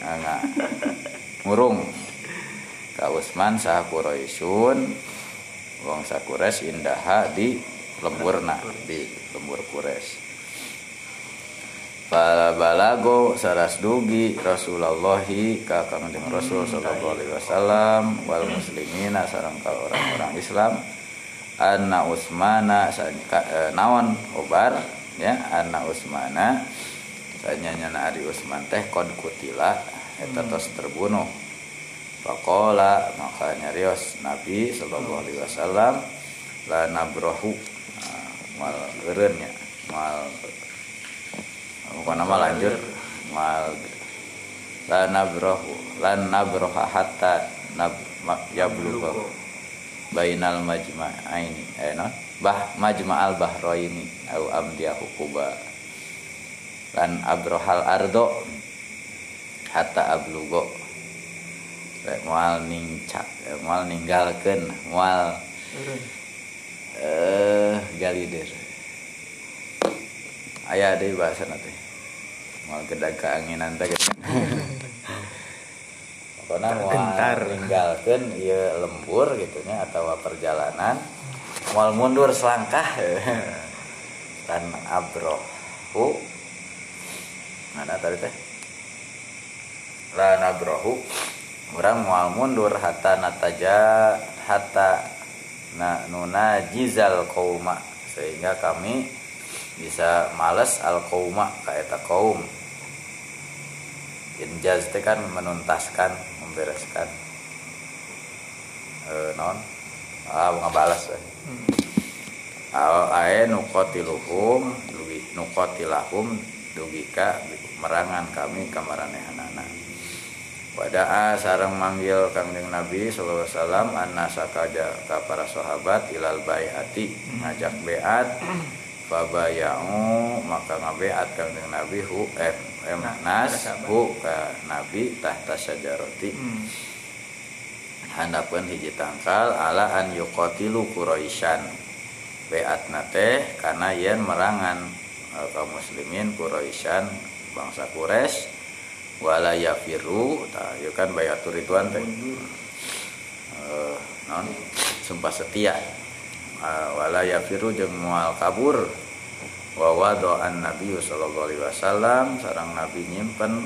enggak murung. Ka Usman saha Quraisyun wong sakures indaha di lemburna di lembur Quraisy Bala balago saras dugi Rasulullahi ka Kangjeng Rasul sallallahu alaihi wasallam wal muslimina sareng ka orang-orang Islam. Anna Usmana eh, naon obar ya anna Usmana. Sanyanya Ari Usman teh kod kutila eta tos terbunuh. Pakola maka nyarios Nabi sallallahu alaihi wasallam la nabrohu nah, mal eureun nya mal pokoknya mah lanjut. Mal. La nabrohu lan nabroha hatta nab ma- yablugha bainal majma'aini eh non? Bah majma'al bahraini au amdiyahu kuba lan abrohal ardo hatta ablugo. Rek moal ningcak eh, moal ninggalkeun moal eh galidir aya deui bahasa teh moal gedag keanginan teh moal Tergentar. ninggalkeun ieu lembur gitu nya atawa perjalanan. Moal mundur selangkah. Dan abrohu mana tadi teh? La nabrohu orang moal mundur hatta nataja hatta na nuna jizal kauma. Sehingga kami bisa males al kauma ka eta kaum injaz teh kan menuntaskan membereskan. Eh non ah ngabalas we. Al ae nukotiluhum dugi dugika merangan kami kamaranehanana. Wada'a sarang manggil kangjeng Nabi sallallahu alaihi wasallam ka para sahabat ilal baiati ngajak beat *clears throat* fabayau maka ngabeat kangjeng Nabi hu em em Nah, nas hu ka Nabi tahta syajarati. Hmm. handapeun hiji tangkal ala an yuqatilu quraisyan. Beat teh kana yen merangan eh, kaum muslimin quraisyan bangsa Quraisy wala yafiru tah ieu kan bayatur rituan teh. Eh, non sumpah setia. Eh, wala yafiru jeung moal kabur. Wa wado'an nabi sallallahu alaihi wasallam sarang nabi nyimpen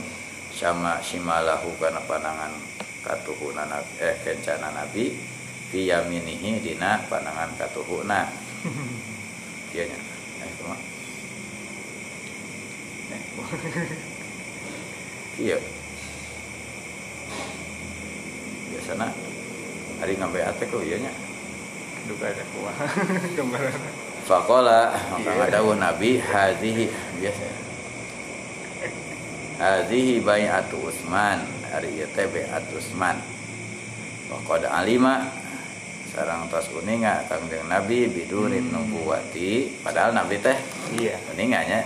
sama shimalahu kana panangan katuhuna eh kencana nabi fi yaminihi dina panangan katuhuna. Kieu *laughs* nya. Eh kumaha Eh, kieu biasana hari ngambe ate ku ieu nya duka ada kuah. *laughs* Gambaran. Fakola maka Iya. ngadawuh Nabi hadhihi biasa. Hadhihi bai'atu Utsman, ari ieu teh bai'at Utsman. Faqad alima. Sarang tos uninga Kangjeng Nabi bidurin nubuwati. Padahal Nabi teh iya. uninganya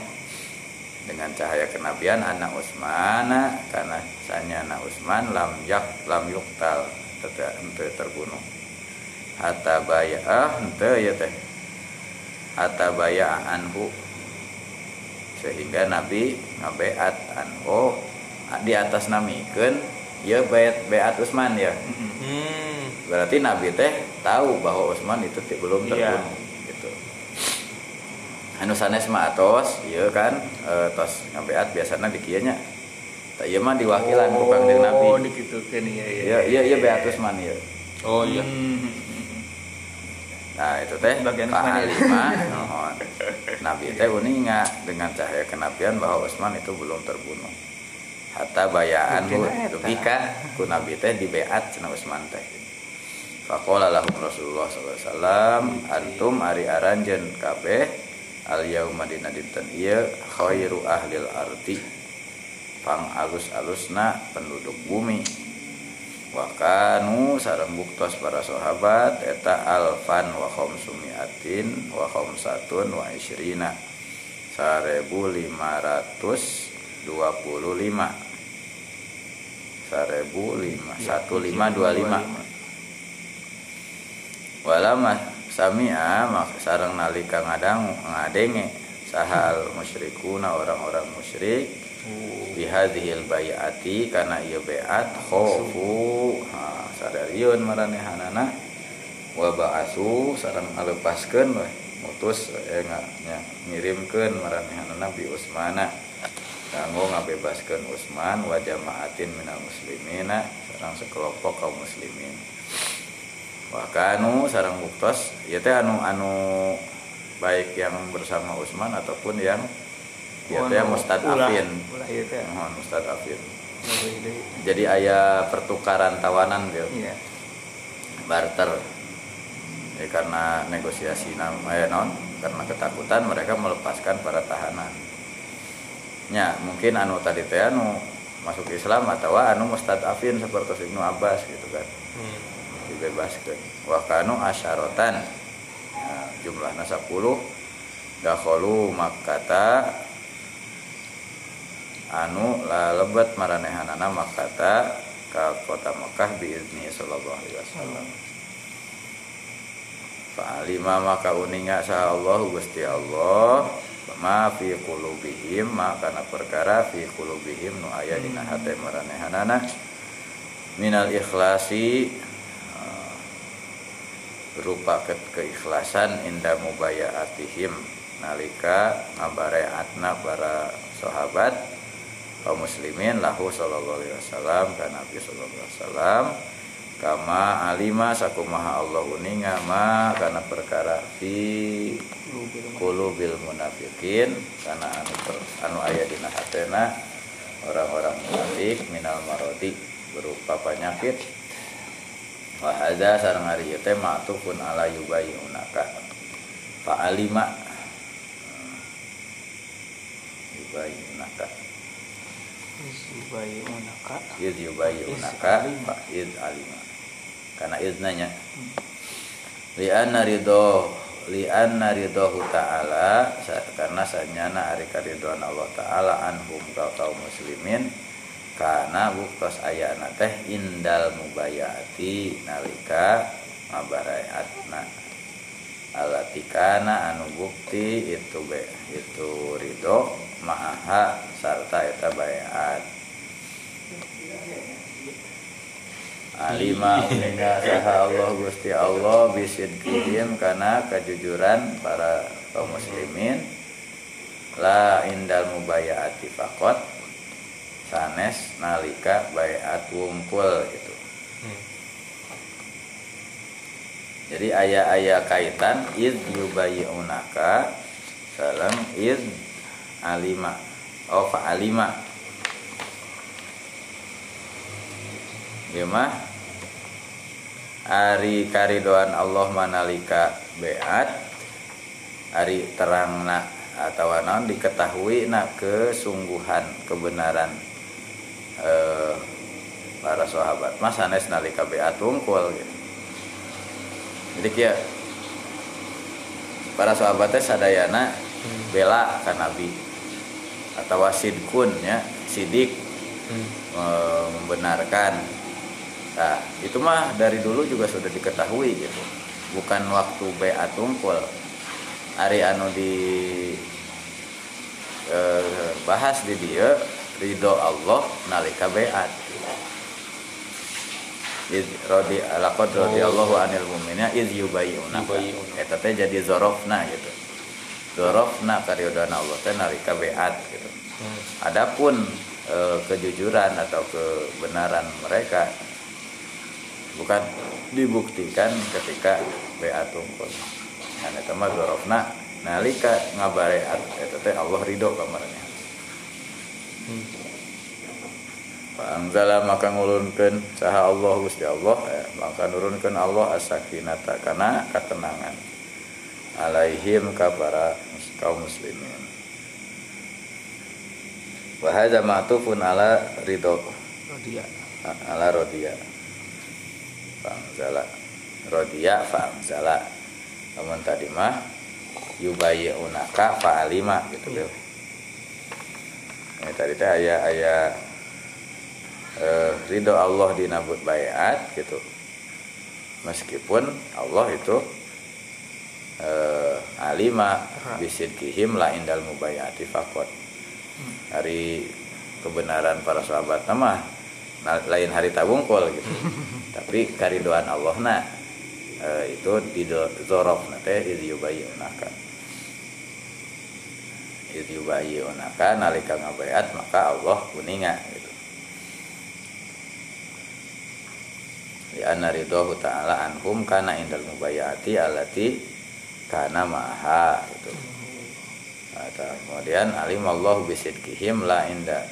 dengan cahaya kenabian anak Utsman karena sanya anak Utsman lam yak lam yuktal ente terbunuh hatta bayah ente ya teh hatta bayah anhu sehingga Nabi ngabeat anhu di atas namikeun ya beat beat Utsman ya Hmm. berarti Nabi teh tahu bahwa Utsman itu belum Iya. terbunuh gitu anu sanes mah atos ieu kan eh, tos ngabeat biasana di kieu nya tak ieu mah diwakilan ku Kangjeng Nabi Oh, dikitukeun iya iya. iya iya iya beat Utsman ieu Oh iya. Hmm. Nah itu teh ya. Alimah nuhun. Nabi teh uninga dengan cahaya kenabian bahwa Utsman itu belum terbunuh hatta bayaan eta. dugika ku Nabi teh di beat cenah Utsman teh Faqala lahum Rasulullah wasallam antum ari aranjeun kabeh al yauma dina dinten ieu khairu ahlil ardi pang alus-alusna penduduk bumi wakanu sareng buktos para sahabat eta alfan wa khamsumiatin wa khamsatun wa isyrina sarebu lima ratus dua puluh lima. Sarebu lima satu lima dua lima. Walama samia mak sareng nalika ngadangu ngadenge. Sahal musyrikuna orang-orang musyrik bihadhil bayati karena ieu beat khofu ha sadariun maranehanana wa ba'asu sareng ngalepaskeun we mutus eh nya ngirimkeun maranehanana bi Usmana. Kanggo ngabebaskeun Usman wa jamaatin minal muslimina sareng sekelompok kaum muslimin. Wa kanu sareng buktos ieu teh anu anu baik yang bersama Usman ataupun yang ya teh mustadafin ulah- Ulah ieu teh. mohon mustadafin Leuwih deui. jadi ayah pertukaran tawanan gitu Iya. barter. Ya, karena negosiasi nam eh, non karena ketakutan mereka melepaskan para tahanan. Ya mungkin anu tadi teh anu masuk Islam atau anu mustadafin seperti Ibnu Abbas gitu kan. Hmm. dibebaskan. Wakanu asyarotan. Ya, jumlahnya 10 dakholu makkata anu la lebat maranehanana makkata ka kota Mekah biizni sallallahu alaihi wasallam. Fa'alima maka uninga sa Allah Gusti Allah ma fi qulubihim ma kana perkara fi qulubihim nu aya dina hate maranehanana. Minal ikhlasi eh, berupa ke keikhlasan inda mubayaatihim nalika ngabareatna para sahabat kaum muslimin lahu sallallahu alaihi wasallam ka nabi sallallahu alaihi wasallam kama alima sakumaha Allah uninga ma kana perkara fi qulubil munafikin kana anu anu aya dina hatena orang-orang munafik minal marodi berupa penyakit. Wa hadza sareng ari teh ma'tufun ala yubayyunaka fa alima. Yubayyunaka Yubayyi'unaka. Id yubayyunaka fa id alima karena idnanya. Li anna ridho li anna ridhohu ta'ala karena sanyana ari karidhoan Allah taala anhum ka kaum muslimin karena buktos ayana teh indal mubayati nalika ngabarayatna alatikana anu bukti itu be itu ridho ma'aha sarta eta bayat. Alima saha Allah Gusti Allah bisidqihim kana kejujuran para kaum muslimin. La indal mubayaati faqat sanes nalika bayat wungkul gitu. Jadi ayah-ayah kaitan id yubayi'unaka sareng id alima. Oh fa alima. Ieu mah ari karidoan Allah manalika beat. Ari terangna atau naon diketahui na kesungguhan kebenaran eh, para sahabat. Mas sanes nalika beat wungkul gitu. Jadi kia para sahabatnya sadayana bela ka nabi. Atau sidkun ya sidik Hmm. e, membenarkan. Nah itu mah dari dulu juga sudah diketahui gitu. Bukan waktu beat tungkul hari anu di eh, bahas di dia ridho Allah nalika beat rodi alaqad radhiyallahu anil mu'minina iz yubayyuna Yubayyuna. eta teh jadi zorofna gitu zorofna karyodana Allah teh nalika beat gitu. Adapun eh, kejujuran atau kebenaran mereka bukan dibuktikan ketika beat tungkul. Kan eta mah zorofna nalika ngabareat eta teh Allah ridho kamarnya. Anzala maka ngulunkeun saha Allah Gusti Allah eh, maka nurunkeun Allah as-sakinata kana ketenangan alaihim ka para kaum muslimin. Wa hadza ma'tufun ala ridho Rodia. ala rodia fa'amzala rodia fa'amzala namun tadi mah yubayyunaka fa'alima gitu. Bil. Ini tadi teh aya aya eh, ridho Allah dinabut bayat gitu meskipun Allah itu eh, alima bisidkihim la indal mubayati fakot. Hari kebenaran para sahabat nama nah, lain hari tabungkul gitu. *laughs* Tapi karidoan Allah na eh, itu di zorof nate iz yubayyunaka iz yubayyunaka nalika ngabayat maka Allah kuninga gitu. Di anna ridho ta'ala anhum kana indal mubayati alati kana maha gitu. Kata, kemudian alim Allah bisidkihim la inda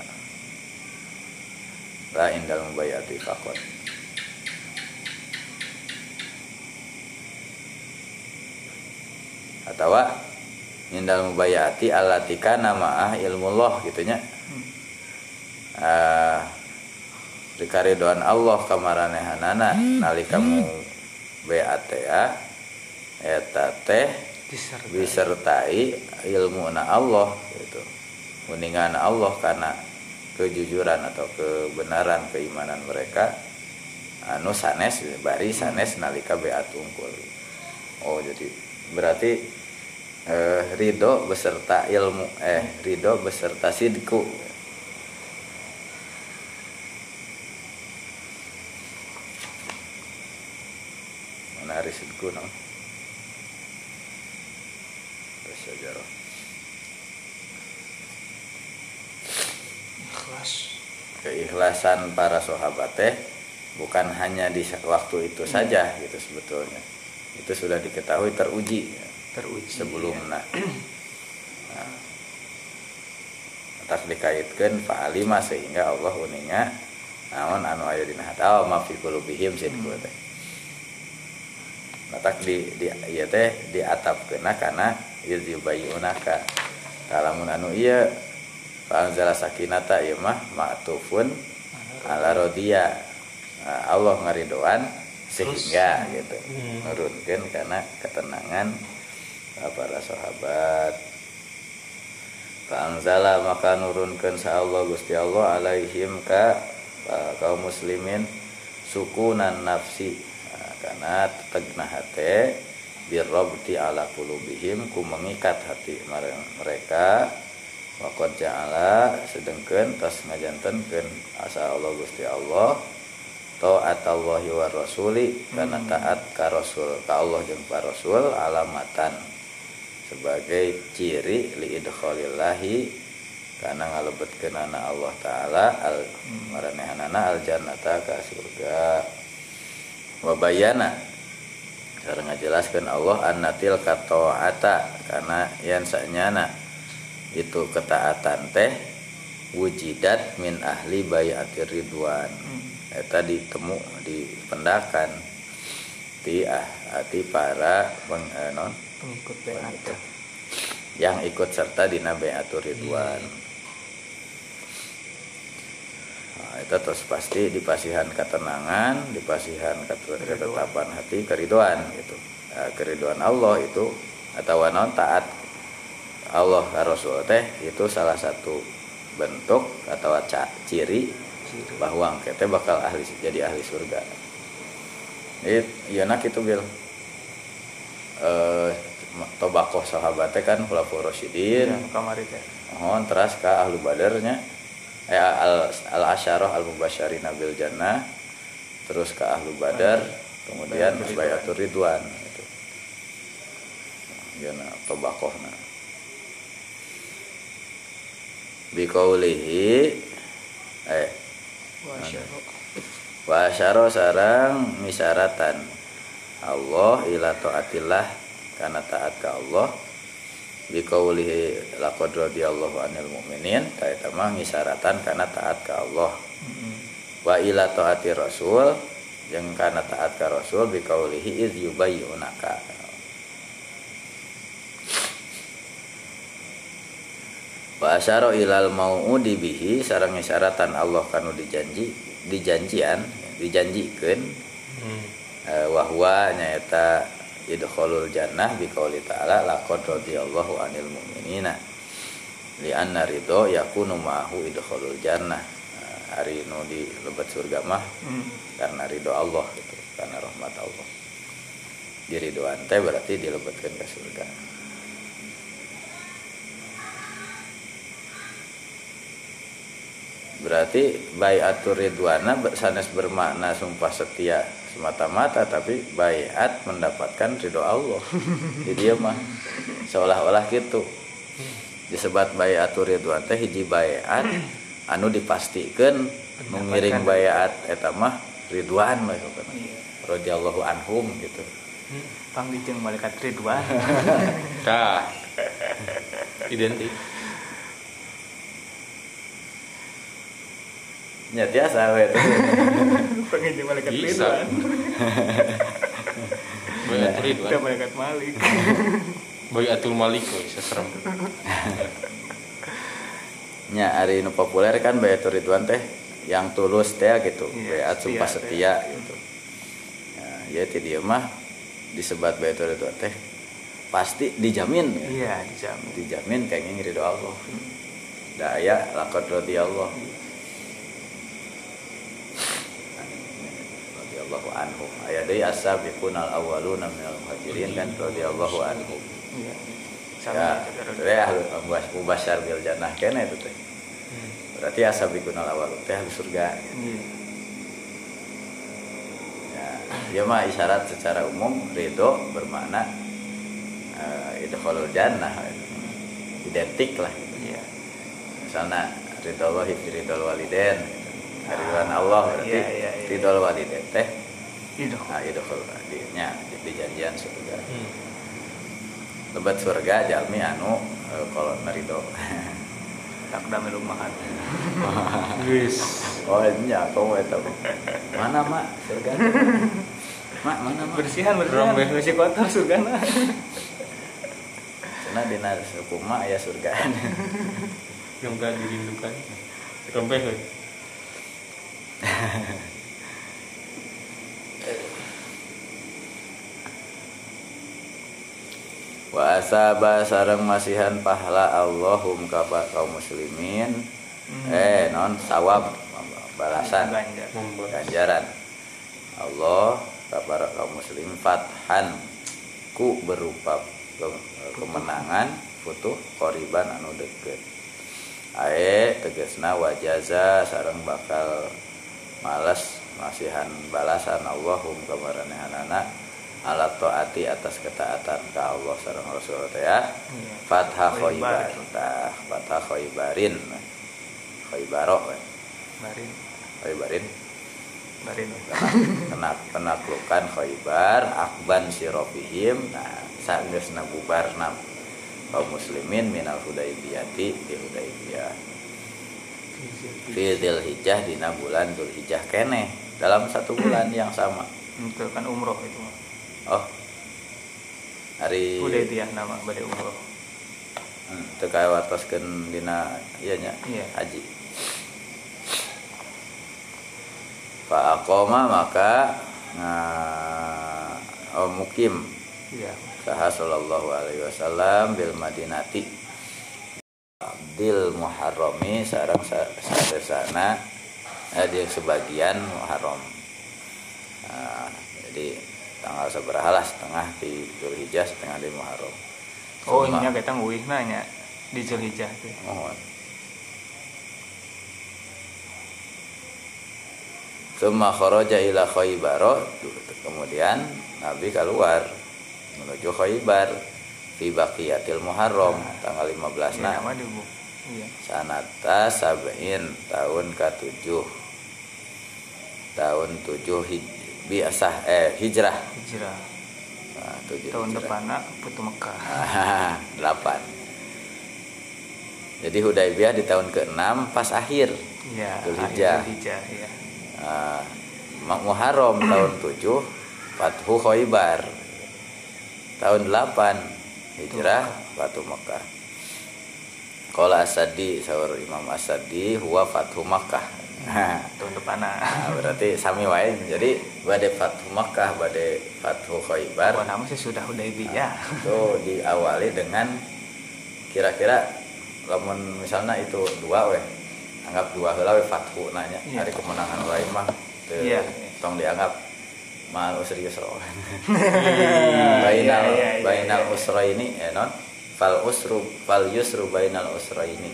la indal mubayati fakot atau indal mubayati alatika nama ah ilmu Allah gitunya. Ah dikaridoan Allah kamaranehanana nalika mu ya eta teh Disertai. disertai ilmu na Allah gitu kuningan Allah karena kejujuran atau kebenaran keimanan mereka anu sanes bari sanes nalika beat unggul oh jadi berarti eh, ridho beserta ilmu eh ridho beserta sidku mana hari sidku no? sejarah Ikhlas. Keikhlasan para sahabat teh bukan hanya di waktu itu saja gitu sebetulnya. Itu sudah diketahui teruji ya, Teruji. sebelumnya nah, *clears throat* tak dikaitkan fa'alima sehingga Allah uninga naon anu aya dina hati aw ma fi qulubihim sidku teh Matak di di ieu teh diatapkeuna kana yubayunaka kalamun anu ieu Fa'anzala sakinata ieu mah ma'tufun ala rodia. Nah, Allah ngaridoan sehingga gitu. Nurunkeun karena ketenangan para sahabat. Fa'anzala maka nurunkeun sa Allah Gusti Allah alaihim ka uh, kaum muslimin sukunan nafsi. Nah, karena tegna hate birrabti ala qulubihim ku mengikat hati mereka Wakot ja'ala sedengkeun tos ngajantenkeun asa Allah Gusti Allah. Taat Allah wa rasuli karena taat ka rasul ka Allah jeung ka rasul alamatan. Sebagai ciri li idkhalillahi karena ngalebetkeun Allah taala al maranehanana al jannata ka surga. Wa bayana cara ngajelaskeun Allah annatil kataata karena yan sanyana itu ketaatan teh wujidat min ahli bayatir ridwan. Eta ditemu di pendakan. Di ah hati para peng, eh, non, Pengikut beat. yang ikut serta di bayatur ridwan. Nah, itu terus pasti dipasihan ketenangan dipasihan ket- ketetapan hati keriduan gitu. Nah, keriduan Allah itu atau non taat Allah Rasul teh itu salah satu bentuk atau ciri bahwa teh bakal ahli jadi ahli surga. Jadi ieu nak itu bil eh tobakoh sahabatnya kan khulafaur rasyidin. Ya, kamari teh. Mohon teras ka ahlu badarnya eh al al asyarah al mubasyarina bil jannah terus ke ahlu badar kemudian Bayatul bayatul ridwan gitu. Ya nah tobakohna. Bikaulihi eh wa asyara sarang misyaratan Allah ila taatillah karena taat ke Allah. Biqaulihi laqad radiyallahu anil mu'minin ta eta mah ngisyaratan karena taat ke Allah. Mm-mm. wa ila taati rasul jeung karena taat ke rasul biqaulihi iz yubayyunaka wa asyara ilal mau'udi bihi sareng ngisyaratan Allah kanu dijanji dijanjian dijanjikeun Hmm. eh, wahwa nyaeta idkhulul jannah biqauli ta'ala laqad radiyallahu anil mu'minina li anna ridho yakunu ma'ahu idkhulul jannah Eh, hari nu di lebat surga mah Mm. karena ridho Allah gitu karena rahmat Allah di ridhoan teh berarti dilebetkeun ke surga berarti bayatul ridwana sanes bermakna sumpah setia semata-mata tapi bayat mendapatkan ridho Allah *laughs* jadi dia mah seolah-olah gitu disebut bayatul ridwan teh hiji bayat anu dipastikan mengiring bayat eta mah ridwan mah Iya. radhiyallahu anhum gitu Panggijeng malaikat Ridwan. *laughs* Tah. Identik. Nya tiasa we teh. *laughs* Panggijeng malaikat Bisa. Ridwan. *laughs* Bayatul Ridwan. Kita malaikat Malik. *laughs* Bayatul Malik we serem. nya ari nu populer kan bayatul ridwan teh yang tulus teh gitu Iya, bayat sumpah setia setia gitu nah, ya ti dia mah disebat bayatul ridwan teh pasti dijamin ya. Iya, dijamin. dijamin kenging ridho Allah daya lakot radhiyallah radhiyallahu anhum aya deui as-sabiqunal awwaluna minal muhajirin kan radhiyallahu anhum Iya. ya itu ya ahlu mubasyar bil jannah kene itu teh berarti as-sabiqunal awwalun teh ahli surga Iya. ya dia mah isyarat secara umum ridho bermakna uh, idkhulul jannah identik lah gitu. Iya. misalnya ridho Allah fi ridho waliden. Ridwan Allah berarti Iya, iya. ridho waliden teh Itu. Nah idkhul di nya di janjian surga Hmm. lebat surga jalmi anu eh, kalau merido *laughs* Takda melumahan. *laughs* Wis. oh nya kamu eta mana mak surga mak mana mak Bersihan, bersihan. Masih kotor surgana. Cenah dina suku mak ya surga Yang gak dirindukan. Rombeh *laughs* we. wa asaba sareng masihan pahala Allahum ka pa- kaum muslimin. Hmm. eh non sawab balasan ganjaran. Allah kepada kaum muslim fathan ku berupa ke- kemenangan futuh koriban anu deket. Ae tegesna wajaza sareng bakal males masihan balasan Allahum kamaranehana ala taati atas ketaatan ka Allah sareng Rasul teh ya Iya. fathah Khaybar. tah fathah khaybarin khaybaro we. Barin. khaybarin Barin. kena penaklukan Khaybar akban sirofihim nah sageusna bubarna kaum muslimin minal hudaybiyati di hudaybiyah fi dzulhijjah dina bulan dzulhijjah kene dalam satu bulan *clears throat* yang sama Itu kan umroh itu. Oh hari Hudaybiyah nama badai umroh. hmm, teu kawatoskeun dina ieu nya Iya. haji fa aqama maka nah, oh, mukim Iya. saha sallallahu alaihi wasallam bil madinati ba'dil muharrami sareng sa- sadesana eh, sebagian muharram Nah, jadi tanggal sabaraha lah setengah di Zulhijjah setengah di Muharram. Oh ininya kita nguih nanya di Zulhijjah tuh mohon. Summa kharaja ila Khaybar. Kemudian Nabi keluar menuju Khaybar fi baqiyatil Muharram tanggal 15 Iya, nah. nama di bu. Iya. Sanata sab'in tahun ke-7 tahun 7 hij biasa eh hijrah. Hijrah. Nah, 7 tahun hijrah. depan putu Mekah. *laughs* Ah, 8 jadi Hudaybiyah di tahun ke-6 pas akhir. Iya Zulhijjah. iya. Ah, Muharram tahun 7 Fathu Khaybar. Tahun 8 hijrah Fathu Makkah Qala Asadi sahur Imam Asadi huwa Fathu Makkah tahun depan nah Nah, *laughs* berarti sami wae. Jadi bade Fathu Makkah bade Fathu Khaybar. Wah, nama sih sudah Hudaybiyah itu diawali dengan kira-kira lamun misalnya itu dua weh anggap dua heula we fathu nanya Iya. hari kemenangan lain mah Iya. tong dianggap mal usri yusra bainal iya, iya, bainal iya. usra ini ya non? Fal usru fal yusru bainal usra ini.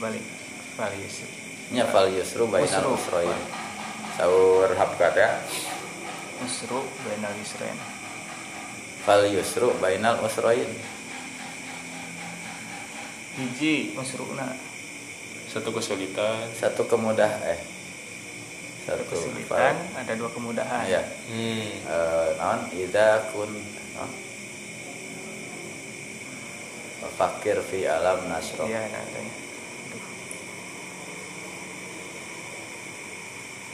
Balik. Balik Yusuf nya fal yusru bainal ini sahur hafkat ya Usru Bainal Yusrain. Fal yusru bainal usrain. Hiji usruna. Satu kesulitan. Satu kemudah eh. Satu kesulitan ada dua kemudahan. Ya hmm. Eh, non ida kun non fakir fi alam nasro iya nah,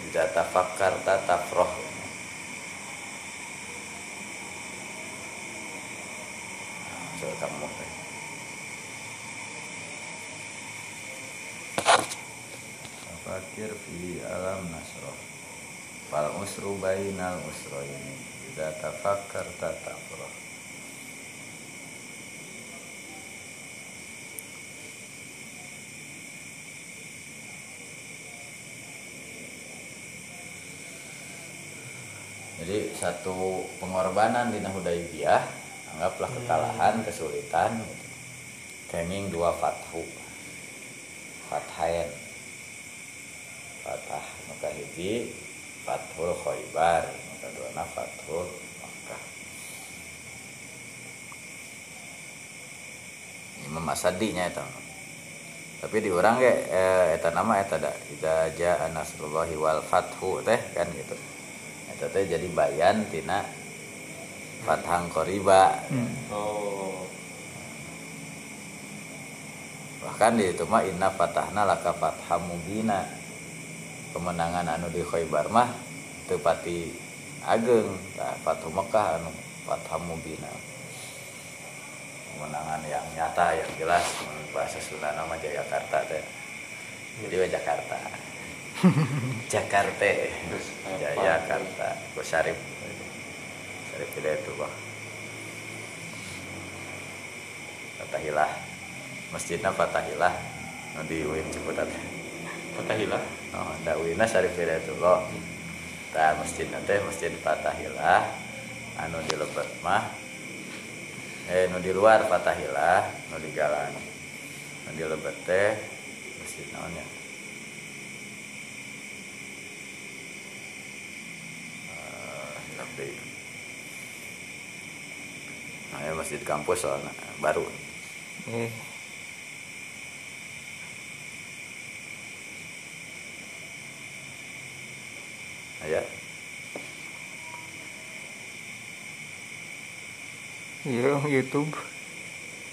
tanya ida tafakkar tatafroh so kamu fakir fi alam nasro fal usru bainal usro ini. Ida tafakkar tatafroh Jadi satu pengorbanan di Hudaybiyah anggaplah kekalahan, kesulitan gitu. Dua fathu. Fathain. Fatah maka hiji Fathul Khaybar, maka dua Fathul Makkah. Imam Asadi nya eta. Tapi di orang ge eh, eta nama eta da idza jaa nasrullahi wal fathu teh kan gitu. Eta teh jadi bayan tina fathang qoriba. Hmm. oh Bahkan di itu mah inna fatahna laka fatham mubina. Kemenangan anu di Khaybar mah teu pati ageng, nah, Fathu Mekah anu fatham mubina. Kemenangan yang nyata yang jelas bahasa Sunda nama Jayakarta teh. Jadi Jakarta. *laughs* Jakarta. Apa? Jayakarta. Ku Syarif. Syarif tidak itu bah. Fatahilah. Masjidna Fatahilah. Di Uin Ciputat. Fatahilah Oh, da Uinna Syarif tidak itu loh. Tah masjid teh Masjid Fatahilah. Anu di Lebet mah eh nu di luar Fatahilah, nu di Galang. Nu di Lebet teh masjid naon ya? Eh, hilap deui. Ya masjid kampus soalnya baru. eh Ya. Yo, YouTube.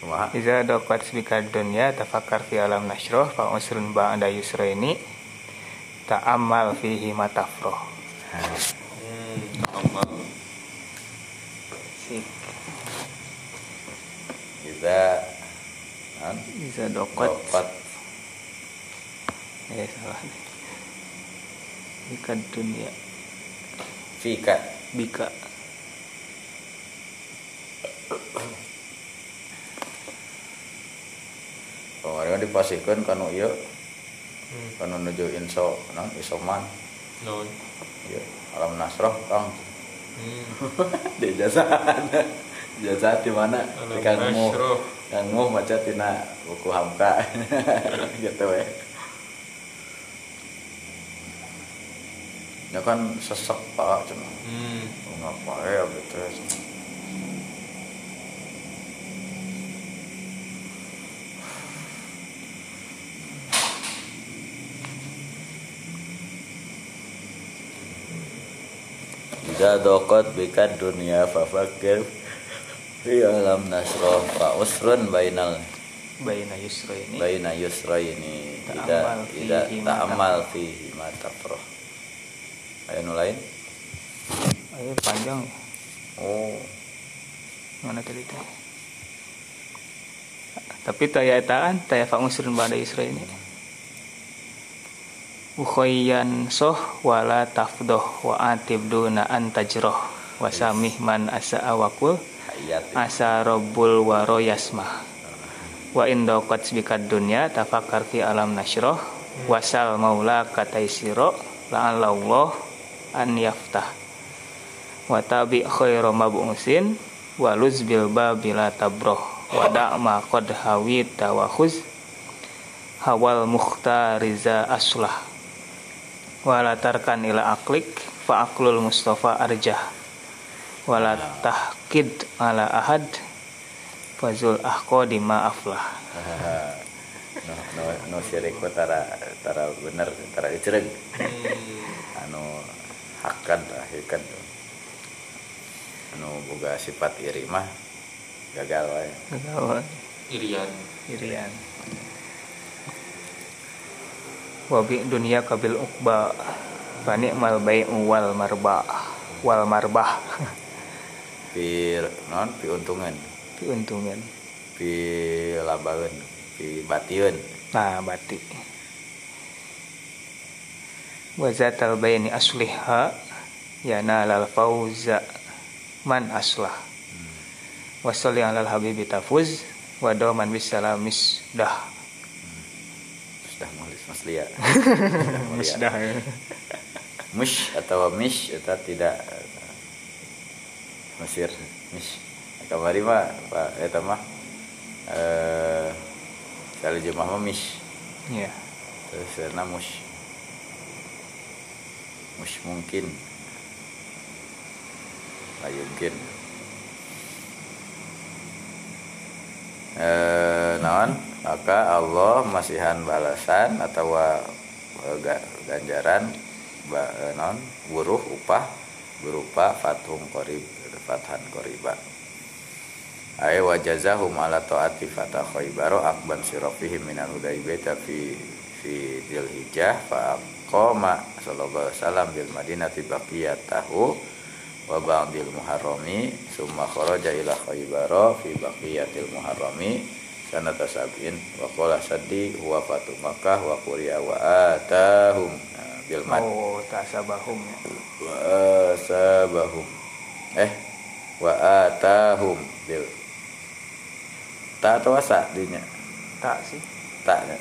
Kumaha? Iza dapat sebikar dunia tafakar fi alam nasroh fa usrun ba'da yusra ini ta'amal fihi matafroh. hmm. amal Sik. Kita dapat. dapat Eh salah. Bika dunia. fika Bika. Kemarin Ayo dipasihkeun kanu ieu Hmm. kanu nuju inso non isoman Non. ieu alam nasroh kang Hmm. *laughs* di jasa jasa di mana? Di Alam kang mu Nasroh. kang mu maca tina buku hamka. *laughs* Gitu we ya kan sesek pak cuma Hmm. ngapa ya gitu Jika dokot bikat dunia fafakir fi alam nasroh fa usrun bainal Baina yusra ini. baina yusra ini tidak tidak ta'amal fihi ma tafroh ayo nu lain Ayo panjang ya. oh Mana tadi teh? Tapi taya etaan, taya fa usrun ba'da yusra ini. Ukhayyan soh wala tafdoh wa atib duna antajroh wa samih man asa awakul asa robbul waro yasmah. Wa indokot bikat dunya tafakar fi alam nasroh wasal maula kataisiro la'allallah an yaftah. Wa tabi khairu mab'usin wa luz bil babila tabroh. Wa da'ma qad hawit tawakhuz hawal mukhtariza aslah. Wala tarkan ila aklik fa aklul mustafa arjah wala tahkid ala ahad fazul ahqadi ma aflah. *laughs* No no no syirik tara tara bener tara icreg Hmm. anu hakan tah hakan anu boga sifat iri mah gagal wae. Gagal Irian. irian. Wabi dunia kabil ukba bani mal bai'u wal marba wal marbah *laughs* pi non pi untungan. Keuntungan pi labaeun pi batieun nah bati. Wazatal bayani asliha yana lal fauza man aslah. Wasalli alal habibi tafuz wa doman bisalam misdah sudah nulis maslia misdah *laughs* mush atau mish eta tidak Mesir. Kamari mah pak eta mah eh kali jemaah mah mish. Ya terus karena mush. Mush mungkin. Lah mungkin. Eh naon? Maka Allah masihan balasan atau eh, ga- ganjaran eh, naon? Buruh upah berupa fathum qorib fathan qoriba. Ay wajazahum ala taati fatah khaybaro akban sirafihim minal hudaybata fi fi dzilhijjah fa qama sallallahu alaihi wasallam bil madinati baqiyatahu wa ba'dil muharrami summa kharaja ila khaybaro fi baqiyatil muharrami sanata sab'in wa qala saddi huwa fatu makkah wa quriya wa atahum Nah, bil mad oh tasabahum ya. Wa asabahum. Eh wa atahum. Bil ta atau dinya? Tak sih. Ta nya.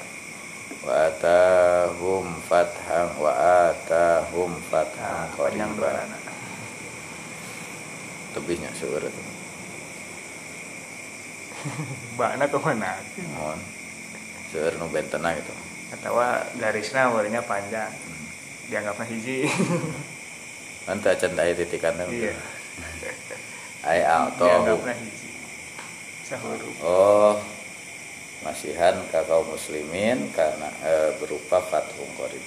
Wa atahum fathang wa atahum fathang nah, panjang dua anak. Tebihnya itu *laughs* bakna ke mana mohon. Seueur nu bentena gitu atau garisnya warnanya panjang. Dianggapnya hiji. Nanti acan aya titikan iya *laughs* dianggapnya hiji sahuruf Oh, masihan ka kaum muslimin karena eh, berupa fathum qarib.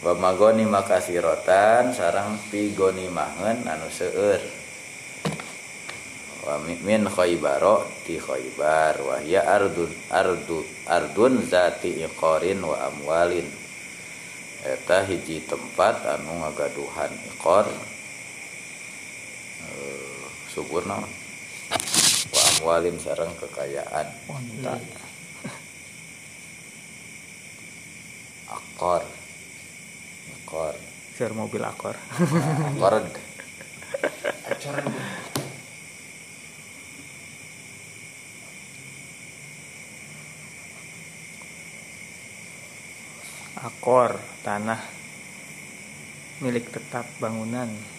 Wa magoni makasirotan sarang pigoni mahen anu seueur. Wa mi- min khaybaro ti khaybar wa hiya ardun ardu ardun zati iqarin wa amwalin. Eta hiji tempat anu ngagaduhan iqor eh, subur naon? wa amwalin sareng kekayaan. Onta akor. Akor. Sir mobil akor. Akord *laughs* akor tanah milik tetap bangunan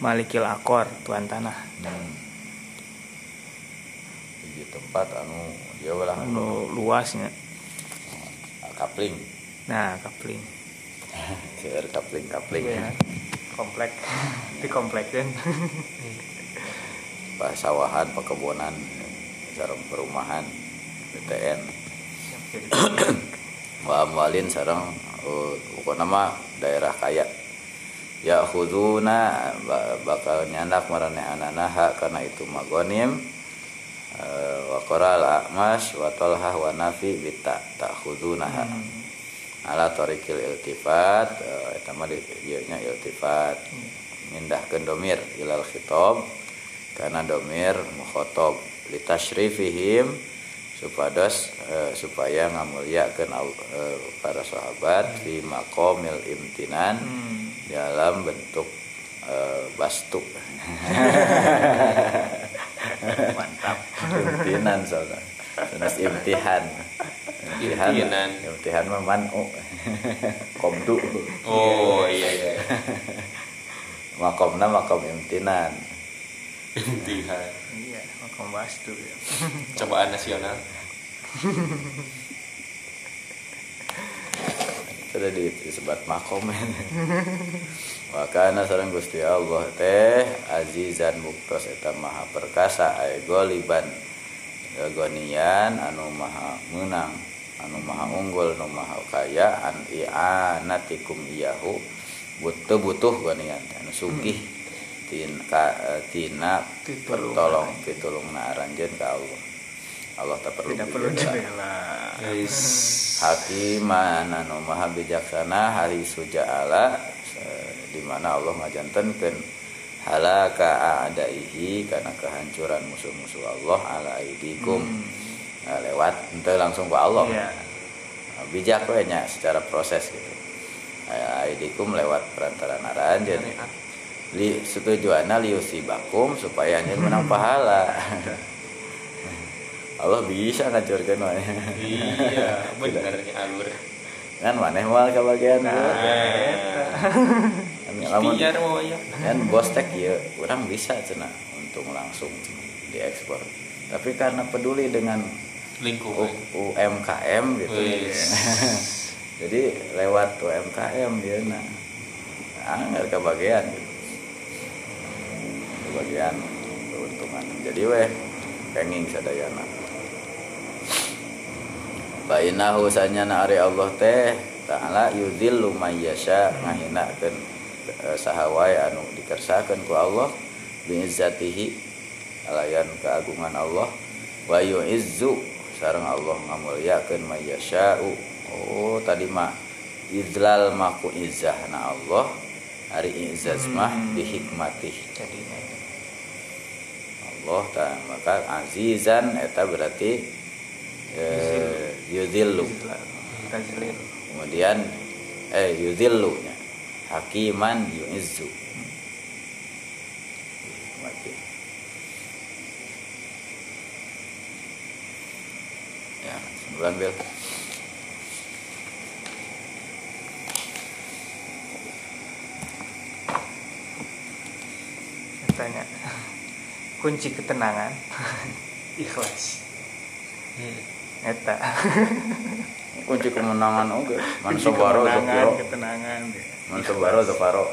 malikil akor tuan tanah. Hmm. di tempat anu dia ulah anu luasnya. Kapling. Nah kapling. *laughs* Seueur kapling kapling. Iya. komplek. *laughs* Di komplek kan? Pasawahan pekebunan sareng perumahan BTN wa *coughs* amwalin sareng uh, pokokna mah daerah kaya ya khuduna ba- bakal nyandak marane ananaha karena itu magonim. Uh, wa qaral a'mas wa talhah wa nafi bita ta'khudunaha. Ala tariqil iltifat uh, eta mah nya iltifat. Mindahkeun domir ilal khitab karena domir mukhotob. Litashrifihim supados eh, supaya eh, para sahabat di makomil imtinan dalam bentuk eh, bastu. *laughs* Mantap. Imtinan soalnya. Sanes imtihan. Imtihan. imtihan. Mah manu komdu Oh iya iya. makomna makom imtinan Imtihan. iya makom bastu ya. Cobaan nasional. *laughs* sudah disebut makom. *laughs* Wakana sareng Gusti Allah teh azizan muktos eta maha perkasa ay goliban. Gonian anu maha menang anu maha unggul anu maha kaya an i'anatikum iyahu. Butuh butuh gonian anu sugih. Tin ka tina Pitulungan. pertolong pitulungna aranjeun ka Allah. Allah tak perlu tidak perlu dibela. Hakiman anu maha bijaksana hari suja'ala eh, di mana Allah ngajantenkeun halaka a'daihi karena kehancuran musuh-musuh Allah ala aidikum. Nah, lewat ente langsung ke Allah. Iya. Nah, bijak we nya secara proses gitu. Aidikum lewat perantara naranjeun li setujuanna liusibakum supaya anjeun menang pahala *laughs* Allah bisa ngancurkeun we Iya, benernya alur. kan maneh moal kebagian Nah, kan lamun Ikhtiar mau ya. kan bos tek ya orang bisa cina untuk langsung diekspor tapi karena peduli dengan Lingkungan. U- UMKM gitu Wis. *laughs* jadi lewat UMKM dia nah nah nggak kebagian gitu kebagian keuntungan jadi weh kenging sadayana Bainahu sanyana ari Allah teh ta'ala yudhillu may yasha ngahinakeun eh, saha wae anu dikersakeun ku Allah bi izzatihi alayan keagungan Allah wa yu'izzu sareng Allah ngamuliakeun may yasha'u. Oh tadi mah idlal maku izzahna Allah hari izzaz mah bihikmatih jadinya Allah ta maka azizan eta berarti eh, yudhillu. Kemudian eh yudhillu. Hakiman yu'izzu. Ya sembilan bel tanya. Kunci ketenangan. *laughs* Ikhlas. Hmm. Eta. *laughs* Kunci kemenangan oke man kunci sabaro teu kemenangan piro. ketenangan man sabaro teu paro.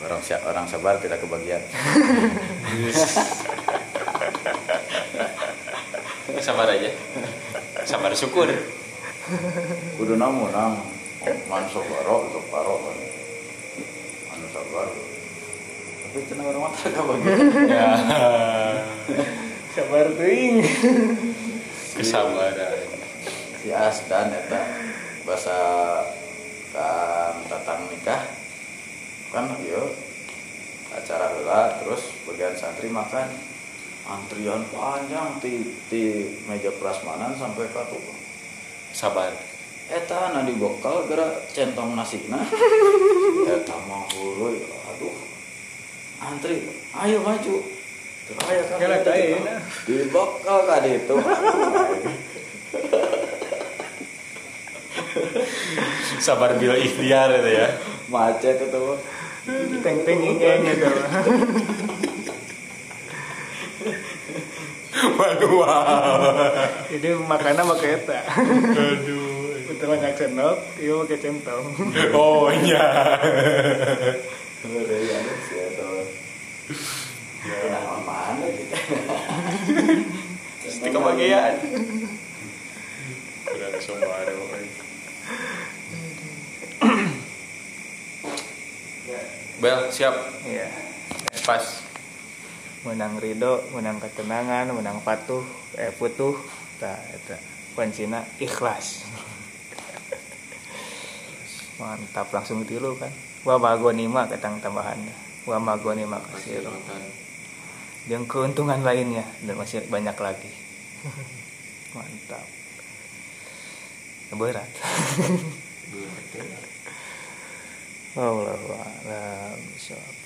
Orang siap orang sabar tidak kebagian. *laughs* Sabar aja. Sabar syukur. kudu namun nang. Man sabaro teu paro. Man sabar. Tapi cenah orang mah teu kebagian. *laughs* Ya. Sabar teuing Kesabaran. si Asdan eta bahasa kan tatang nikah. Kan yo acara heula terus bagian santri makan. Antrian panjang di di meja prasmanan sampai ke tukang Sabar. eta na dibokal gara centong nasina *laughs* eta mah aduh antri ayo maju Kang. dibokal ka ditu sabar bil ikhtiar itu ya. Macet itu teng teng ingeng gitu manual *laughs* jadi makanan pakai eta. Aduh. Untuk banyak sendok iya pakai centong. Oh iya ya nah mana gitu Pasti kebagian kurang pokoknya. Bel siap? Iya. Pas. Menang ridho menang ketenangan menang patuh eh putuh. Ta eta kuncina ikhlas. Mantap langsung tilu kan. Wa magonima ketang tambahan wa magonima kasih yang keuntungan lainnya. Dan masih banyak lagi. *laughs* Mantap. Berat. *laughs* A'lam. Bishawab.